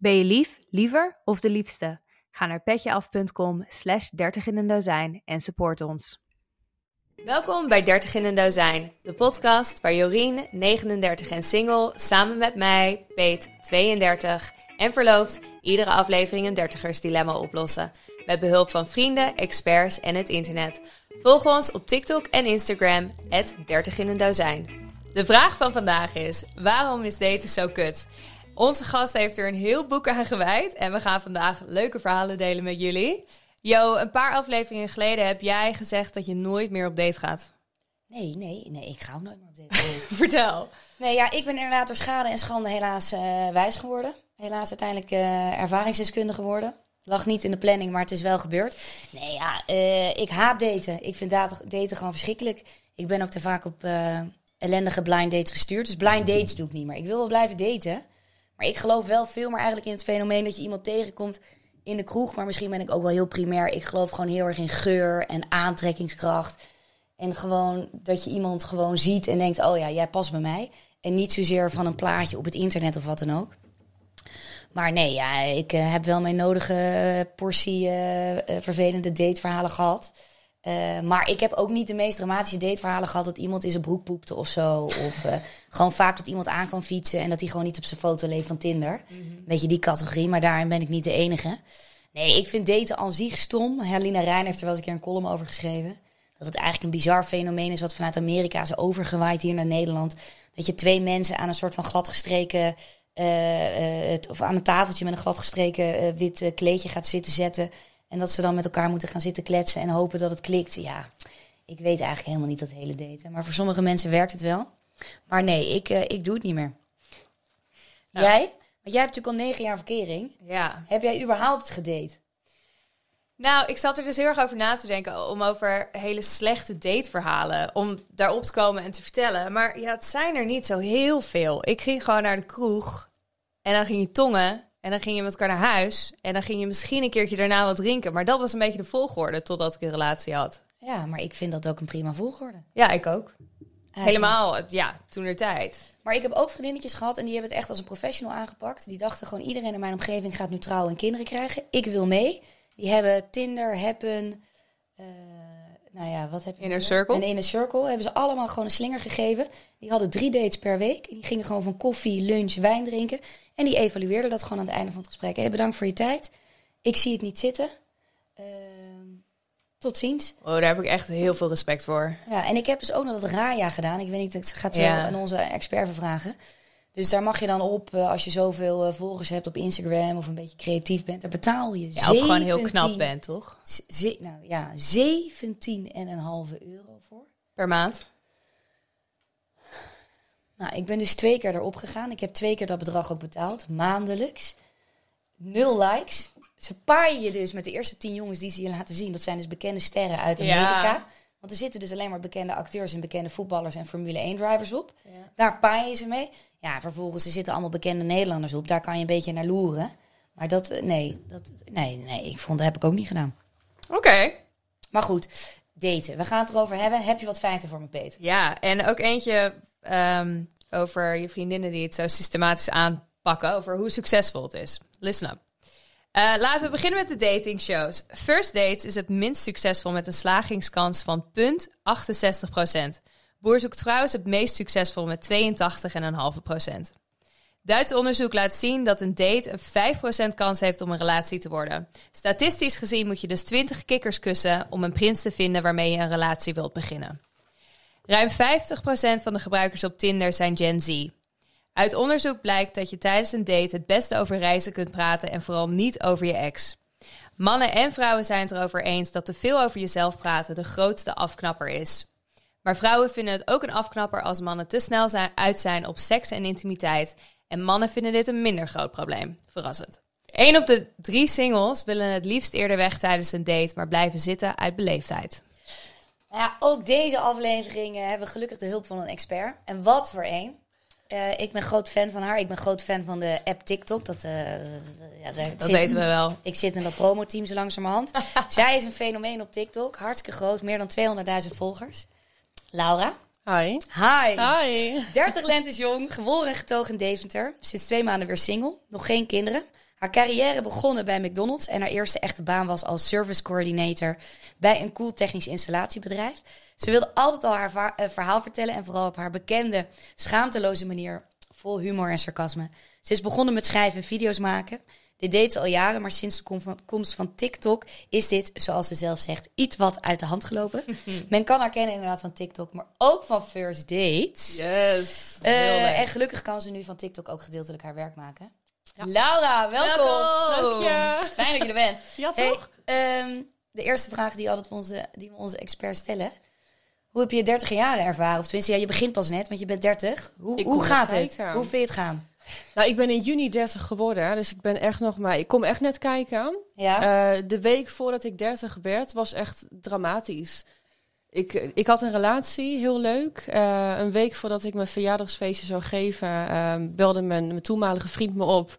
Ben je lief, liever of de liefste? Ga naar petjeaf.com slash 30 in een dozijn en support ons. Welkom bij 30 in een dozijn, de podcast waar Jorien, 39 en single, samen met mij, Peet, 32 en verloofd, iedere aflevering een dertigersdilemma oplossen. Met behulp van vrienden, experts en het internet. Volg ons op TikTok en Instagram, 30 in een dozijn. De vraag van vandaag is, waarom is daten zo kut? Onze gast heeft er een heel boek aan gewijd en we gaan vandaag leuke verhalen delen met jullie. Jo, een paar afleveringen geleden heb jij gezegd dat je nooit meer op date gaat. Nee, nee, nee, ik ga ook nooit meer op date. Vertel. nee, ja, ik ben inderdaad door schade en schande helaas eh, wijs geworden. Helaas uiteindelijk eh, ervaringsdeskundige geworden. Lag niet in de planning, maar het is wel gebeurd. Nee, ja, eh, ik haat daten. Ik vind daten, gewoon verschrikkelijk. Ik ben ook te vaak op ellendige blind dates gestuurd. Dus blind dates doe ik niet meer. Ik wil wel blijven daten. Maar ik geloof wel veel meer eigenlijk in het fenomeen dat je iemand tegenkomt in de kroeg. Maar misschien ben ik ook wel heel primair. Ik geloof gewoon heel erg in geur en aantrekkingskracht. En gewoon dat je iemand gewoon ziet en denkt: oh ja, jij past bij mij. En niet zozeer van een plaatje op het internet of wat dan ook. Maar nee, ja, ik uh, heb wel mijn nodige portie uh, vervelende dateverhalen gehad. Maar ik heb ook niet de meest dramatische dateverhalen gehad dat iemand in zijn broek poepte of zo. Of gewoon vaak dat iemand aan kan fietsen en dat hij gewoon niet op zijn foto leeft van Tinder. Mm -hmm. Beetje die categorie, maar daarin ben ik niet de enige. Nee, ik vind daten aan zich stom. Helena Rijn heeft er wel eens een keer een column over geschreven. Dat het eigenlijk een bizar fenomeen is wat vanuit Amerika is overgewaaid hier naar Nederland. Dat je twee mensen aan een soort van gladgestreken uh, uh, of aan een tafeltje met een gladgestreken uh, wit kleedje gaat zitten zetten. En dat ze dan met elkaar moeten gaan zitten kletsen en hopen dat het klikt. Ja, ik weet eigenlijk helemaal niet dat hele daten. Maar voor sommige mensen werkt het wel. Maar nee, ik, ik doe het niet meer. Jij? Want jij hebt natuurlijk al negen jaar verkering. Ja. Heb jij überhaupt gedate? Nou, ik zat er dus heel erg over na te denken om over hele slechte dateverhalen, om daarop te komen en te vertellen. Maar ja, het zijn er niet zo heel veel. Ik ging gewoon naar de kroeg en dan ging je tongen en dan ging je met elkaar naar huis en dan ging je misschien een keertje daarna wat drinken. Maar dat was een beetje de volgorde totdat ik een relatie had. Ja, maar ik vind dat ook een prima volgorde. Ja, ik ook. Eigenlijk. Helemaal, ja, toen er tijd. Maar ik heb ook vriendinnetjes gehad en die hebben het echt als een professional aangepakt. Die dachten gewoon iedereen in mijn omgeving gaat nu trouwen en kinderen krijgen. Ik wil mee. Die hebben Tinder, Happen, uh, nou ja, wat heb je? Inner Circle. En Inner Circle hebben ze allemaal gewoon een slinger gegeven. Die hadden drie dates per week. En die gingen gewoon van koffie, lunch, wijn drinken. En die evalueerden dat gewoon aan het einde van het gesprek. Hey, bedankt voor je tijd. Ik zie het niet zitten. Uh, tot ziens. Oh, daar heb ik echt heel veel respect voor. Ja, en ik heb dus ook nog dat Raya gedaan. Ik weet niet, ik ga het zo ja. aan onze expert vragen. Dus daar mag je dan op, uh, als je zoveel uh, volgers hebt op Instagram of een beetje creatief bent, daar betaal je. Ja, of gewoon heel knap bent, toch? nou ja, 17,5 euro voor. Per maand? Nou, ik ben dus twee keer erop gegaan. Ik heb twee keer dat bedrag ook betaald, maandelijks. Nul likes. Ze paaien je dus met de eerste tien jongens die ze je laten zien. Dat zijn dus bekende sterren uit Amerika. Ja. Want er zitten dus alleen maar bekende acteurs en bekende voetballers en Formule 1-drivers op. Ja. Daar paaien ze mee. Ja, vervolgens er zitten allemaal bekende Nederlanders op. Daar kan je een beetje naar loeren. Maar dat, nee, dat, nee, nee, ik vond dat heb ik ook niet gedaan. Oké. Okay. Maar goed, daten. We gaan het erover hebben. Heb je wat feiten voor me, Peter? Ja, en ook eentje um, over je vriendinnen die het zo systematisch aanpakken. Over hoe succesvol het is. Listen up. Uh, laten we beginnen met de datingshows. First Dates is het minst succesvol met een slagingskans van 0,68%. Boer zoekt vrouw is het meest succesvol met 82,5%. Duits onderzoek laat zien dat een date een 5% kans heeft om een relatie te worden. Statistisch gezien moet je dus 20 kikkers kussen om een prins te vinden waarmee je een relatie wilt beginnen. Ruim 50% van de gebruikers op Tinder zijn Gen Z. Uit onderzoek blijkt dat je tijdens een date het beste over reizen kunt praten en vooral niet over je ex. Mannen en vrouwen zijn het erover eens dat te veel over jezelf praten de grootste afknapper is. Maar vrouwen vinden het ook een afknapper als mannen te snel zijn, uit zijn op seks en intimiteit. En mannen vinden dit een minder groot probleem. Verrassend. Eén op de drie singles willen het liefst eerder weg tijdens een date, maar blijven zitten uit beleefdheid. Ja, ook deze aflevering hebben we gelukkig de hulp van een expert. En wat voor een. Uh, ik ben groot fan van haar. Ik ben groot fan van de app TikTok. Dat, uh, ja, dat zit, weten we wel. Ik zit in dat promoteam zo langzamerhand. Zij is een fenomeen op TikTok. Hartstikke groot. Meer dan 200.000 volgers. Laura. Hi. Hi. Hi. 30 lentes jong. Geboren en getogen in Deventer. Sinds twee maanden weer single. Nog geen kinderen. Haar carrière begonnen bij McDonald's en haar eerste echte baan was als service coordinator bij een cool technisch installatiebedrijf. Ze wilde altijd al haar eh, verhaal vertellen en vooral op haar bekende, schaamteloze manier, vol humor en sarcasme. Ze is begonnen met schrijven en video's maken. Dit deed ze al jaren, maar sinds de komst van TikTok is dit, zoals ze zelf zegt, iets wat uit de hand gelopen. Men kan haar kennen inderdaad van TikTok, maar ook van First Dates. Yes. Eh, en gelukkig kan ze nu van TikTok ook gedeeltelijk haar werk maken. Laura, welkom. Welkom. Dank je. Fijn dat je er bent. Ja, Hey, toch? ehm, de eerste vraag die, altijd onze, die we onze experts stellen. Hoe heb je je 30 jaren ervaren? Of tenminste, ja, je begint pas net, want je bent 30. Hoe, hoe gaat het? kijken. Hoe vind je het gaan? Nou, ik ben in juni 30 geworden, dus ik ben echt nog maar. Ik kom echt net kijken. Ja? Eh, de week voordat ik 30 werd, was echt dramatisch. Ik, ik had een relatie, heel leuk. Eh, een week voordat ik mijn verjaardagsfeestje zou geven, ehm, belde mijn, mijn toenmalige vriend me op.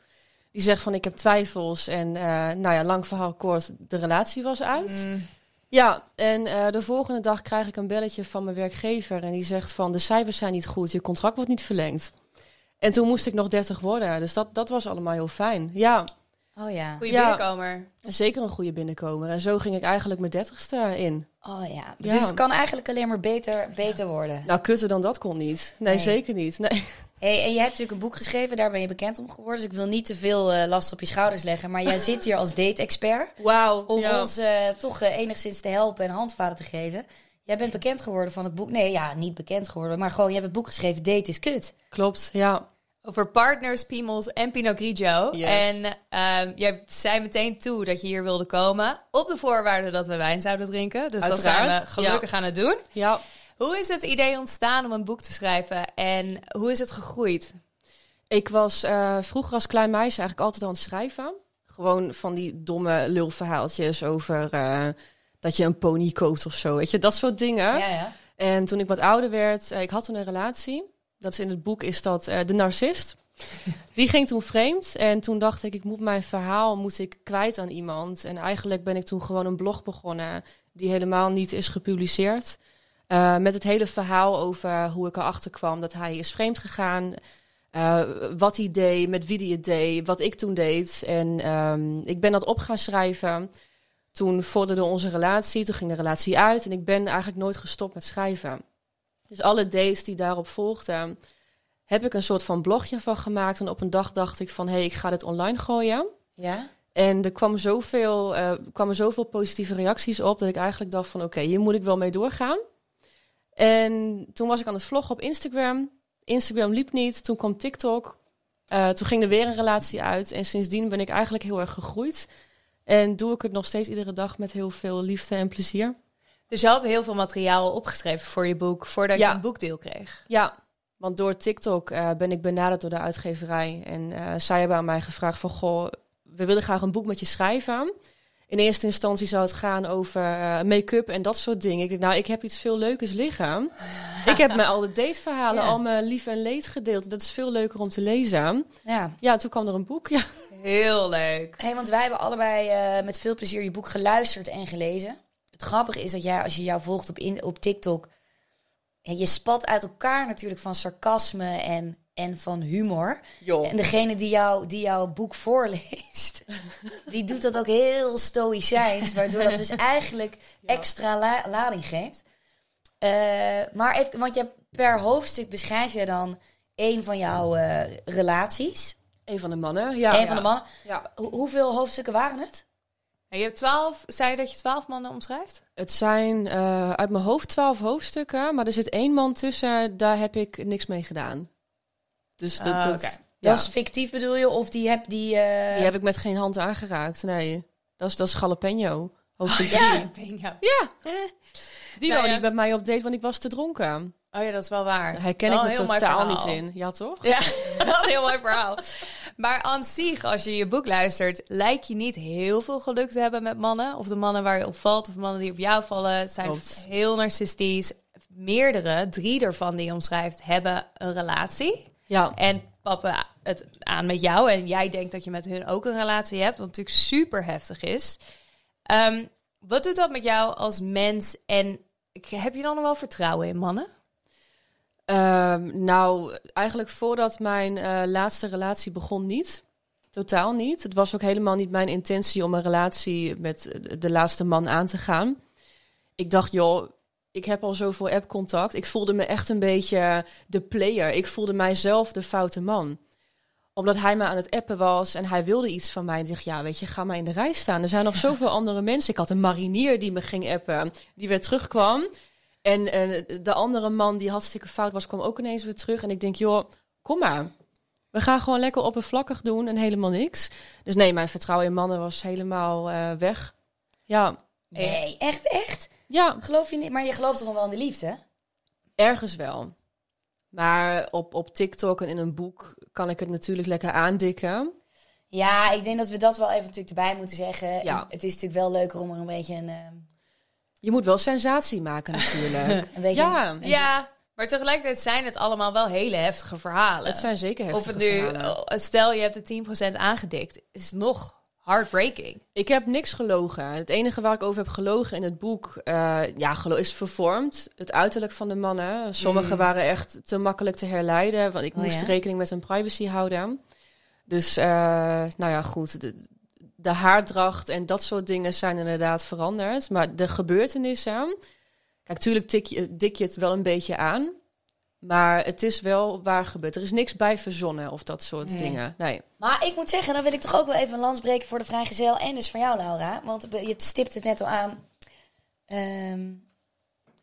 Die zegt van ik heb twijfels en eh, nou ja, lang verhaal kort, de relatie was uit. Mm. Ja, en de volgende dag krijg ik een belletje van mijn werkgever. En die zegt van, de cijfers zijn niet goed, je contract wordt niet verlengd. En toen moest ik nog 30 worden, dus dat, dat was allemaal heel fijn. Ja, oh ja. Goeie Ja. binnenkomer. zeker een goede binnenkomer. En zo ging ik eigenlijk mijn dertigste in. Oh ja. Ja. Dus het kan eigenlijk alleen maar beter, beter worden. Nou, kutter dan dat kon niet. Nee, Nee. zeker niet. Nee. Hey, en jij hebt natuurlijk een boek geschreven, daar ben je bekend om geworden. Dus ik wil niet te veel eh, last op je schouders leggen. Maar jij zit hier als date-expert. Wauw. Om Ja. ons eh, toch eh, enigszins te helpen en handvaten te geven. Jij bent bekend geworden van het boek. Nee, ja, niet bekend geworden. Maar gewoon, je hebt het boek geschreven, Date is kut. Klopt, ja. Over partners, piemels en Pinot Grigio. Yes. En ehm, jij zei meteen toe dat je hier wilde komen. Op de voorwaarde dat we wijn zouden drinken. Dus dat zijn Uiteraard, we gelukkig aan het doen. Ja, Hoe is het idee ontstaan om een boek te schrijven? En hoe is het gegroeid? ik was eh, vroeger als klein meisje eigenlijk altijd aan het schrijven. Gewoon van die domme lulverhaaltjes over eh, dat je een pony koopt of zo. Weet je, dat soort dingen. Ja, ja. En toen ik wat ouder werd, eh, ik had toen een relatie. Dat is in het boek is dat eh, de narcist. Die ging toen vreemd en toen dacht ik, ik moet mijn verhaal moet ik kwijt aan iemand. En eigenlijk ben ik toen gewoon een blog begonnen die helemaal niet is gepubliceerd. Eh, met het hele verhaal over hoe ik erachter kwam dat hij is vreemd gegaan. Wat hij deed, met wie hij het deed, wat ik toen deed. En ehm, ik ben dat op gaan schrijven. Toen vorderde onze relatie, toen ging de relatie uit en ik ben eigenlijk nooit gestopt met schrijven. Dus alle dates die daarop volgden, heb ik een soort van blogje van gemaakt. En op een dag dacht ik van, hé, hey, ik ga dit online gooien. Ja? En er kwam zoveel, eh kwamen zoveel positieve reacties op, dat ik eigenlijk dacht van, oké, hier moet ik wel mee doorgaan. En toen was ik aan het vloggen op Instagram. Instagram liep niet, toen kwam TikTok. Eh, toen ging er weer een relatie uit. En sindsdien ben ik eigenlijk heel erg gegroeid. En doe ik het nog steeds iedere dag met heel veel liefde en plezier. Dus je had heel veel materiaal opgeschreven voor je boek, voordat Ja. je een boekdeel kreeg. Ja, want door TikTok eh, ben ik benaderd door de uitgeverij. En eh, zij hebben aan mij gevraagd van... Goh, we willen graag een boek met je schrijven. In eerste instantie zou het gaan over eh, make-up en dat soort dingen. Ik dacht, nou, ik heb iets veel leukers liggen. ik heb me al de dateverhalen, Ja. al mijn lief en leed gedeeld. Dat is veel leuker om te lezen. Ja. Ja, toen kwam er een boek. Ja, Heel leuk. Hey, want wij hebben allebei eh, met veel plezier je boek geluisterd en gelezen. Het grappige is dat jij, als je jou volgt op, in, op TikTok... Je spat uit elkaar natuurlijk van sarcasme en, en van humor. joh. En degene die, jou, die jouw boek voorleest, die doet dat ook heel stoïcijns, waardoor dat dus eigenlijk extra la- lading geeft. Eh, maar even, want je per hoofdstuk beschrijf je dan een van jouw eh, relaties. Een van de mannen. Ja, een van de mannen. Ja. Ho- hoeveel hoofdstukken waren het? En je hebt twaalf, zei je dat je twaalf mannen omschrijft? Het zijn eh, uit mijn hoofd twaalf hoofdstukken, maar er zit één man tussen, daar heb ik niks mee gedaan. Dus dat, Ah, dat, oké. ja, Dat is fictief bedoel je? Of die heb die... eh, die heb ik met geen hand aangeraakt. Nee, dat is, dat is jalapeno. Hoofdstuk Ja. 3. ja. Ja, die Nou wou ja. niet met mij op date, want ik was te dronken. Oh ja, dat is wel waar. Hij ken Wel ik me totaal niet in. Ja, toch? Ja, een heel mooi verhaal. Maar aan zich, als je je boek luistert, lijkt je niet heel veel geluk te hebben met mannen. Of de mannen waar je op valt, of mannen die op jou vallen, zijn Klopt. heel narcistisch. Meerdere, drie ervan die je omschrijft, hebben een relatie. Ja. En pappen het aan met jou. En jij denkt dat je met hun ook een relatie hebt, wat natuurlijk super heftig is. Ehm, wat doet dat met jou als mens? En heb je dan nog wel vertrouwen in mannen? Ehm, nou, eigenlijk voordat mijn eh, laatste relatie begon niet. Totaal niet. Het was ook helemaal niet mijn intentie om een relatie met de laatste man aan te gaan. Ik dacht, joh, ik heb al zoveel app-contact. Ik voelde me echt een beetje de player. Ik voelde mijzelf de foute man. Omdat hij me aan het appen was en hij wilde iets van mij. En dacht, ja, weet je, ga maar in de rij staan. Er zijn nog zoveel andere mensen. Ik had een marinier die me ging appen, die weer terugkwam. En uh, de andere man die hartstikke fout was, kwam ook ineens weer terug. En ik denk, joh, kom maar. We gaan gewoon lekker oppervlakkig doen en helemaal niks. Dus nee, mijn vertrouwen in mannen was helemaal uh, weg. Ja. Nee, echt, echt? Ja. Geloof je niet? Maar je gelooft toch nog wel in de liefde? Ergens wel. Maar op, op TikTok en in een boek kan ik het natuurlijk lekker aandikken. Ja, ik denk dat we dat wel even natuurlijk erbij moeten zeggen. Ja. Het is natuurlijk wel leuker om er een beetje een... Uh... Je moet wel sensatie maken natuurlijk. een beetje ja. ja, maar tegelijkertijd zijn het allemaal wel hele heftige verhalen. Het zijn zeker heftige of het nu, verhalen. Stel je hebt de 10% aangedikt, is nog heartbreaking. Ik heb niks gelogen. Het enige waar ik over heb gelogen in het boek uh, ja, is vervormd. Het uiterlijk van de mannen. Sommige mm. waren echt te makkelijk te herleiden, want ik oh, moest rekening met hun privacy houden. Dus, uh, nou ja, goed. De, de haardracht en dat soort dingen zijn inderdaad veranderd. Maar de gebeurtenissen. Kijk, tuurlijk tik je, dik je het wel een beetje aan. Maar het is wel waar gebeurd. Er is niks bij verzonnen of dat soort dingen. Nee. Maar ik moet zeggen, dan wil ik toch ook wel even een lans breken voor de vrijgezel. En dus voor jou, Laura. Want je stipt het net al aan. Ehm,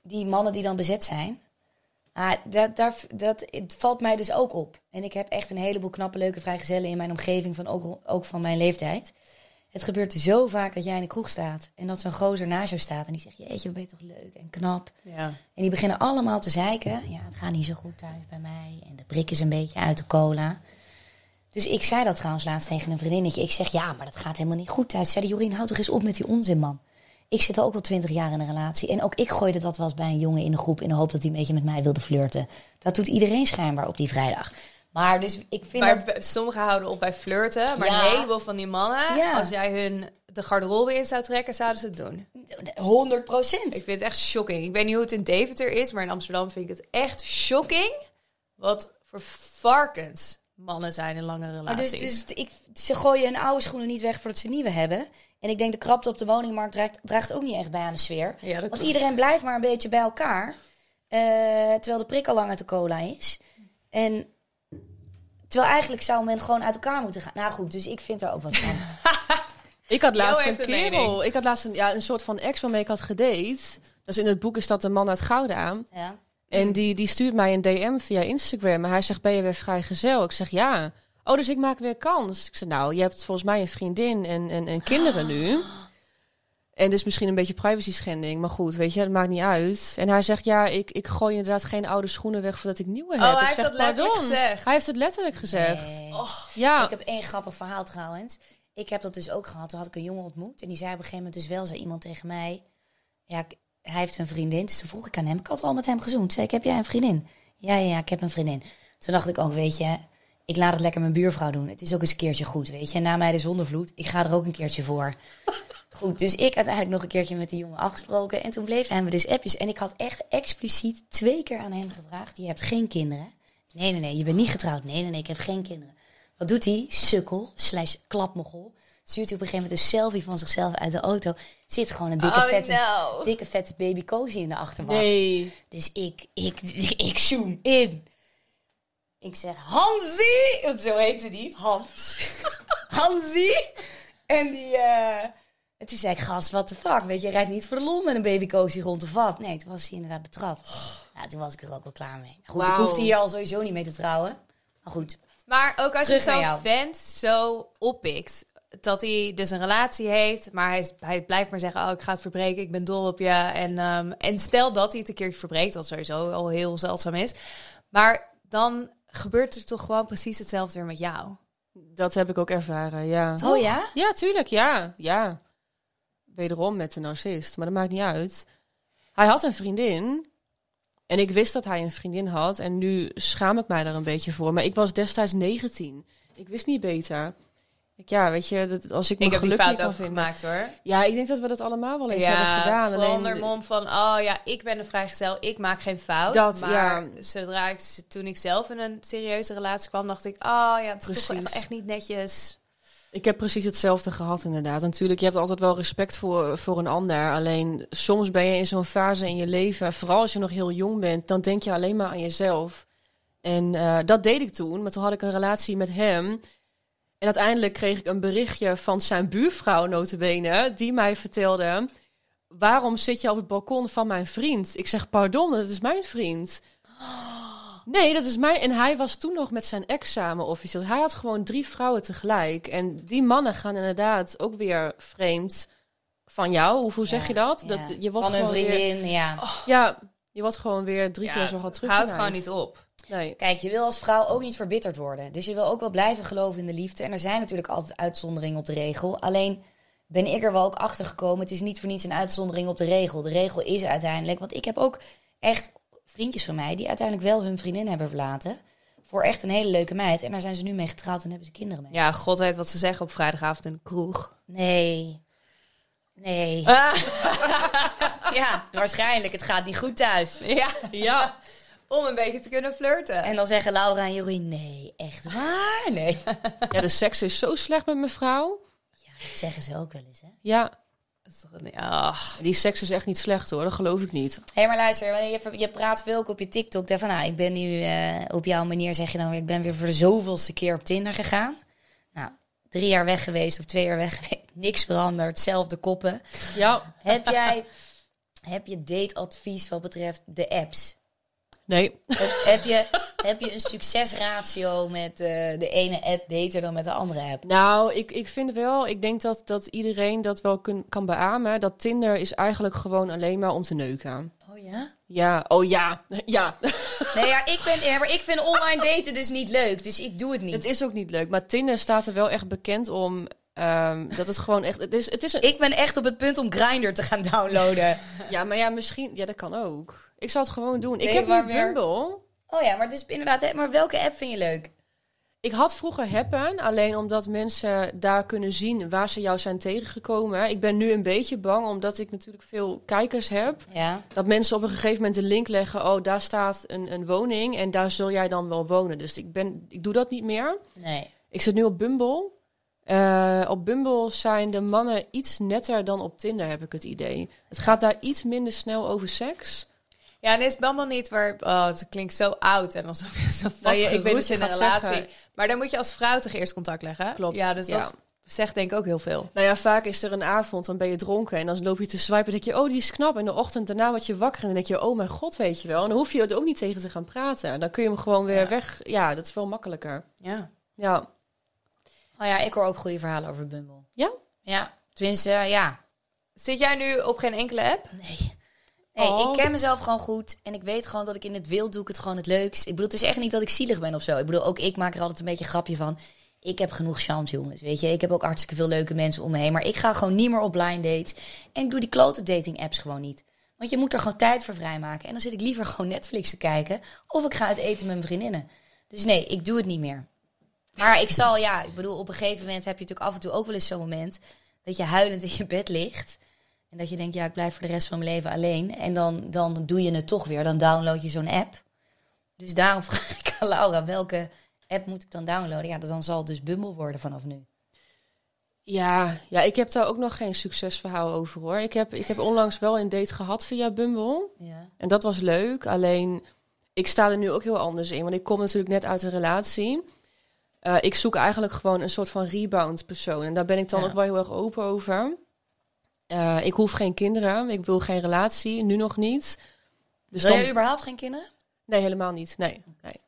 die mannen die dan bezet zijn. Ah, dat, daar, dat, het valt mij dus ook op. En ik heb echt een heleboel knappe, leuke vrijgezellen in mijn omgeving. Van ook, ook van mijn leeftijd. Het gebeurt zo vaak dat jij in de kroeg staat en dat zo'n gozer naast jou staat en die zegt, jeetje, wat ben je toch leuk en knap. Ja. En die beginnen allemaal te zeiken. Ja, het gaat niet zo goed thuis bij mij en de brik is een beetje uit de cola. Dus ik zei dat trouwens laatst tegen een vriendinnetje. Ik zeg, ja, maar dat gaat helemaal niet goed thuis. Zei Jorien, houd toch eens op met die onzin, man. Ik zit al ook al twintig jaar in een relatie. En ook ik gooide dat wel eens bij een jongen in de groep... in de hoop dat hij een beetje met mij wilde flirten. Dat doet iedereen schijnbaar op die vrijdag. Maar dus ik vind maar dat... sommigen houden op bij flirten. Maar een heleboel van die mannen, als jij hun de garderobe in zou trekken, zouden ze het doen. 100 procent. Ik vind het echt shocking. Ik weet niet hoe het in Deventer is, maar in Amsterdam vind ik het echt shocking. Wat voor varkens mannen zijn in lange dus- relaties. dus, dus ik, ze gooien hun oude schoenen niet weg voordat ze nieuwe hebben. En ik denk de krapte op de woningmarkt draagt, draagt ook niet echt bij aan de sfeer. Ja, Want iedereen blijft maar een beetje bij elkaar. Uh, terwijl de prik al lang uit de cola is. En Terwijl eigenlijk zou men gewoon uit elkaar moeten gaan. Nou goed, dus ik vind er ook wat van. ik had laatst een kerel. Ik had laatst een, ja, een soort van ex waarmee ik had gedate. Dus in het boek is dat een man uit Gouda. Ja. En die, die stuurt mij een DM via Instagram. En hij zegt, ben je weer vrijgezel? Ik zeg, ja. Oh, dus ik maak weer kans. Ik zeg, nou, je hebt volgens mij een vriendin en, en, en kinderen nu. En dus misschien een beetje privacy schending. Maar goed, weet je, dat maakt niet uit. En hij zegt, ja, ik, ik gooi inderdaad geen oude schoenen weg voordat ik nieuwe heb. Oh, hij ik heeft zeg, dat letterlijk gezegd. Hij heeft het letterlijk gezegd. Nee. ja. Ik heb één grappig verhaal trouwens. Ik heb dat dus ook gehad. Toen had ik een jongen ontmoet. En die zei op een gegeven moment dus wel, zei iemand tegen mij... Ja, hij heeft een vriendin. Dus toen vroeg ik aan hem. Ik had al met hem gezoend. Zei ik, heb jij een vriendin? Ja, ja, ja, ik heb een vriendin. Toen dacht ik ook, weet je, ik laat het lekker mijn buurvrouw doen. Het is ook eens een keertje goed, weet je. En na mij de zonnevloed, ik ga er ook een keertje voor. Goed, dus ik uiteindelijk nog een keertje met die jongen afgesproken. En toen bleven we dus appjes. En ik had echt expliciet twee keer aan hem gevraagd: Je hebt geen kinderen? Nee, nee, nee, je bent niet getrouwd. Nee, nee, nee, ik heb geen kinderen. Wat doet hij? Sukkel, slash klapmogel. Stuurt hij op een gegeven moment een selfie van zichzelf uit de auto. Zit gewoon een dikke, oh, vette, no. dikke vette baby cozy in de achterbank. Nee. Dus ik, ik, ik zoom in. Ik zeg, Hansie! Want zo heette die. Hans. Hansie! En die... Uh, en toen zei ik, gast, wat de fuck? Weet je, je rijdt niet voor de lol met een babycozy rond de vat. Nee, toen was hij inderdaad betrapt. Ja, toen was ik er ook wel klaar mee. Goed, wow. ik hoefde hier al sowieso niet mee te trouwen. Maar goed. Maar ook als je zo'n vent zo oppikt, dat hij dus een relatie heeft, maar hij, hij blijft maar zeggen, oh, ik ga het verbreken, ik ben dol op je. En, um, en stel dat hij het een keertje verbreekt, wat sowieso al heel zeldzaam is. Maar dan gebeurt er toch gewoon precies hetzelfde weer met jou. Dat heb ik ook ervaren, ja. Oh ja? Ja, tuurlijk, ja. ja wederom met de narcist, maar dat maakt niet uit. Hij had een vriendin en ik wist dat hij een vriendin had en nu schaam ik mij daar een beetje voor. Maar ik was destijds 19. Ik wist niet beter. Ik, ja, weet je, dat, als ik me ik heb die fout ook gemaakt hoor. Ja, ik denk dat we dat allemaal wel eens hebben gedaan. Vooral onder mom van, oh ja, ik ben een vrijgezel, ik maak geen fout. Dat, maar ja. zodra ik, toen ik zelf in een serieuze relatie kwam, dacht ik, oh ja, het is toch echt, echt niet netjes. Ik heb precies hetzelfde gehad, inderdaad. Natuurlijk, je hebt altijd wel respect voor, voor een ander. Alleen soms ben je in zo'n fase in je leven, vooral als je nog heel jong bent, dan denk je alleen maar aan jezelf. En eh, dat deed ik toen, maar toen had ik een relatie met hem. En uiteindelijk kreeg ik een berichtje van zijn buurvrouw, notabene, die mij vertelde... Waarom zit je op het balkon van mijn vriend? Ik zeg, pardon, dat is mijn vriend. Nee, dat is mij. En hij was toen nog met zijn ex samen officieel. Hij had gewoon drie vrouwen tegelijk. En die mannen gaan inderdaad ook weer vreemd van jou. Hoe, hoe zeg je dat? Ja. dat je wordt Van een vriendin, Weer, ja. ja, je wordt gewoon weer drie keer zo hard terug. Houdt gewoon niet op. Nee. Kijk, je wil als vrouw ook niet verbitterd worden. Dus je wil ook wel blijven geloven in de liefde. En er zijn natuurlijk altijd uitzonderingen op de regel. Alleen ben ik er wel ook achter gekomen. Het is niet voor niets een uitzondering op de regel. De regel is uiteindelijk. Want ik heb ook echt vriendjes van mij die uiteindelijk wel hun vriendin hebben verlaten. Voor echt een hele leuke meid. En daar zijn ze nu mee getrouwd en hebben ze kinderen mee. Ja, god weet wat ze zeggen op vrijdagavond in de kroeg. Nee. Nee. Ja, waarschijnlijk. Het gaat niet goed thuis. Ja, ja. Om een beetje te kunnen flirten. En dan zeggen Laura en Jorien, nee, echt waar? Nee. Ja, de seks is zo slecht met mijn vrouw. Ja, dat zeggen ze ook wel eens, hè? Ja, ach. die seks is echt niet slecht hoor. Dat geloof ik niet. Hé, hey, maar luister, je, je praat veel ook op je TikTok. Van, nou, ik ben nu eh, op jouw manier, zeg je dan weer, ik ben weer voor de zoveelste keer op Tinder gegaan. Nou, drie jaar weg geweest of twee jaar weg geweest. Niks veranderd, hetzelfde koppen. Ja. Heb jij, heb je dateadvies wat betreft de apps? Nee. Heb, heb je, heb je een succesratio met eh, de ene app beter dan met de andere app? Nou, ik, ik vind wel, ik denk dat, dat iedereen dat wel kun, kan beamen. Dat Tinder is eigenlijk gewoon alleen maar om te neuken. Oh ja? Ja, oh ja, ja. Nee, ja, ik, ben, ja, maar ik vind online daten dus niet leuk, dus ik doe het niet. Het is ook niet leuk, maar Tinder staat er wel echt bekend om ehm, dat het gewoon echt. Het is, het is een, Ik ben echt op het punt om Grindr te gaan downloaden. ja, maar ja, misschien, ja, dat kan ook. Ik zou het gewoon doen. Ik heb maar nu weer- Bumble. Oh ja, maar dus inderdaad, maar welke app vind je leuk? Ik had vroeger Happen, alleen omdat mensen daar kunnen zien waar ze jou zijn tegengekomen. Ik ben nu een beetje bang, omdat ik natuurlijk veel kijkers heb. Ja. Dat mensen op een gegeven moment een link leggen. Oh, daar staat een, een woning en daar zul jij dan wel wonen. Dus ik, ben, ik doe dat niet meer. Nee. Ik zit nu op Bumble. Eh, op Bumble zijn de mannen iets netter dan op Tinder, heb ik het idee. Het gaat daar iets minder snel over seks. Ja, en is Bumble niet waar... Oh, het klinkt zo oud en alsof je zo Nou, je- ik weet in een relatie. zeggen. Maar dan moet je als vrouw toch eerst contact leggen? Klopt, Ja, dus ja. dat zegt denk ik ook heel veel. Nou ja, vaak is er een avond, dan ben je dronken en dan loop je te swipen. Dan denk je, oh, die is knap. En de ochtend daarna word je wakker en dan denk je, oh mijn god, weet je wel. En dan hoef je het ook niet tegen te gaan praten. Dan kun je hem gewoon weer Ja. weg. Ja, dat is veel makkelijker. Ja. Ja. Oh ja, ik hoor ook goede verhalen over Bumble. Ja? Ja, tenminste, ja. Zit jij nu op geen enkele app? Nee. Nee, Oh. ik ken mezelf gewoon goed. En ik weet gewoon dat ik in het wild doe ik het gewoon het leukst. Ik bedoel, het is echt niet dat ik zielig ben of zo. Ik bedoel, ook ik maak er altijd een beetje een grapje van. Ik heb genoeg chance, jongens. Weet je, ik heb ook hartstikke veel leuke mensen om me heen. Maar ik ga gewoon niet meer op blind dates. En ik doe die klote dating apps gewoon niet. Want je moet er gewoon tijd voor vrijmaken. En dan zit ik liever gewoon Netflix te kijken. Of ik ga uit eten met mijn vriendinnen. Dus nee, ik doe het niet meer. Maar ik zal, ja, ik bedoel, op een gegeven moment heb je natuurlijk af en toe ook wel eens zo'n moment. Dat je huilend in je bed ligt. En dat je denkt, ja, ik blijf voor de rest van mijn leven alleen. En dan, dan doe je het toch weer. Dan download je zo'n app. Dus daarom vraag ik aan Laura, welke app moet ik dan downloaden? Ja, dan zal het dus Bumble worden vanaf nu. Ja, ja, ik heb daar ook nog geen succesverhaal over hoor. Ik heb, ik heb onlangs wel een date gehad via Bumble. Ja. En dat was leuk. Alleen, ik sta er nu ook heel anders in. Want ik kom natuurlijk net uit een relatie. Eh, ik zoek eigenlijk gewoon een soort van rebound persoon. En daar ben ik dan Ja. ook wel heel erg open over. Eh, ik hoef geen kinderen. Ik wil geen relatie. Nu nog niet. Dus Wil dan... jij überhaupt geen kinderen? Nee, helemaal niet. Nee, nee.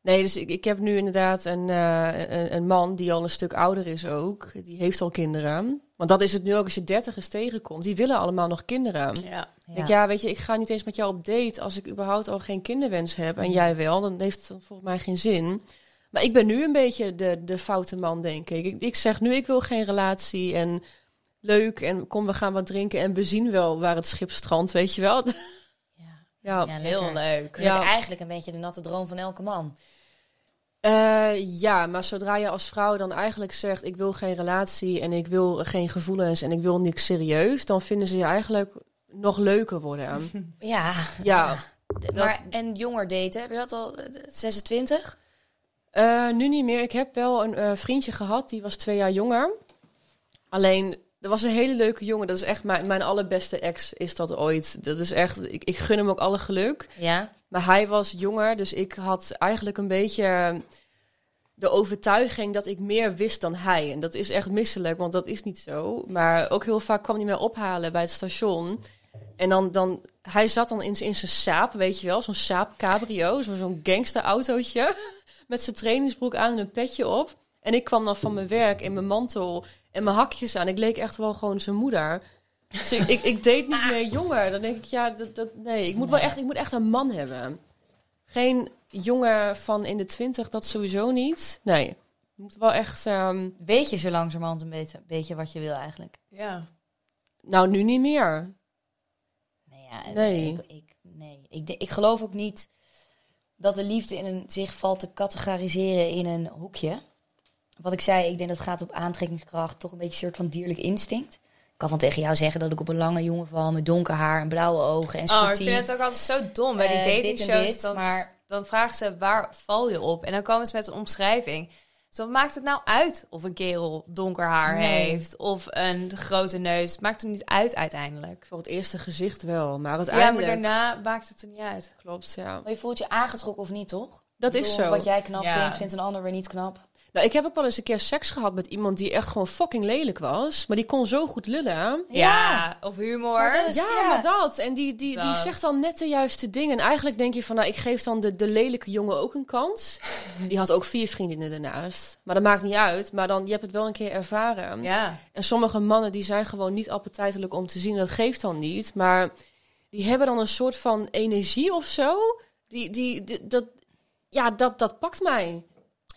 Nee, dus ik, ik heb nu inderdaad een, eh, een, een man die al een stuk ouder is ook. Die heeft al kinderen. Want dat is het nu ook als je dertigers tegenkomt. Die willen allemaal nog kinderen. Ja. Ja. Ik, ja, weet je, ik ga niet eens met jou op date als ik überhaupt al geen kinderwens heb. En jij wel, dan heeft het volgens mij geen zin. Maar ik ben nu een beetje de, de foute man, denk ik. ik. Ik zeg nu, ik wil geen relatie en leuk en kom, we gaan wat drinken en we zien wel waar het schip strandt, weet je wel. Ja, Ja, ja Heel leuk. Ja. eigenlijk een beetje de natte droom van elke man. Eh, ja, maar zodra je als vrouw dan eigenlijk zegt: Ik wil geen relatie en ik wil geen gevoelens en ik wil niks serieus, dan vinden ze je eigenlijk nog leuker worden. Ja. Ja. Maar, en jonger daten, heb je dat al? eh, 26? Eh, nu niet meer. Ik heb wel een eh, vriendje gehad, die was twee jaar jonger. Alleen, er was een hele leuke jongen. Dat is echt mijn, mijn allerbeste ex is dat ooit. Dat is echt, ik, ik gun hem ook alle geluk. Ja? Maar hij was jonger, dus ik had eigenlijk een beetje de overtuiging dat ik meer wist dan hij. En dat is echt misselijk, want dat is niet zo. Maar ook heel vaak kwam hij mij ophalen bij het station. En dan, dan hij zat dan in, in zijn saap, weet je wel, zo'n saap cabrio, zo- zo'n gangsterautootje met zijn trainingsbroek aan en een petje op. En ik kwam dan van mijn werk in mijn mantel en mijn hakjes aan. Ik leek echt wel gewoon zijn moeder. Dus ik, ik, ik deed niet meer jonger. Dan denk ik, ja, dat, dat, nee, ik moet wel echt, ik moet echt een man hebben. Geen jongen van in de twintig, dat sowieso niet. Nee, het moet wel echt, ehm, Weet je zo langzamerhand een beetje, beetje wat je wil eigenlijk? Ja. nou nu niet meer. Nee, ja, Nee. Ik, ik, nee. Ik, ik geloof ook niet dat de liefde in een, zich valt te categoriseren in een hoekje. Wat ik zei, ik denk dat het gaat op aantrekkingskracht, toch een beetje een soort van dierlijk instinct. Ik kan van tegen jou zeggen dat ik op een lange jongen val met donker haar en blauwe ogen en Oh, ik sportief. vind het ook altijd zo dom bij die Eh, datingshows. Dan, maar- dan vragen ze waar val je op? En dan komen ze met een omschrijving. Dus wat maakt het nou uit of een kerel donker haar Nee. heeft of een grote neus? Het maakt er niet uit uiteindelijk. Voor het eerste gezicht wel, maar Ja, uiteindelijk... maar daarna maakt het er niet uit. Klopt, ja. Maar je voelt je aangetrokken of niet, toch? Dat is zo. Wat jij knap Ja. vindt, vindt een ander weer niet knap. Nou, ik heb ook wel eens een keer seks gehad met iemand die echt gewoon fucking lelijk was. Maar die kon zo goed lullen. Ja, of humor. Maar dat is- Ja, ja. maar dat. En die, die, die Dat. zegt dan net de juiste dingen. En eigenlijk denk je van, nou, ik geef dan de, de lelijke jongen ook een kans. Die had ook vier vriendinnen daarnaast. Maar dat maakt niet uit. Maar dan, je hebt het wel een keer ervaren. Ja. En sommige mannen, die zijn gewoon niet appetijtelijk om te zien. Dat geeft dan niet. Maar die hebben dan een soort van energie of zo. Die, die, die- dat, ja, dat, dat pakt mij.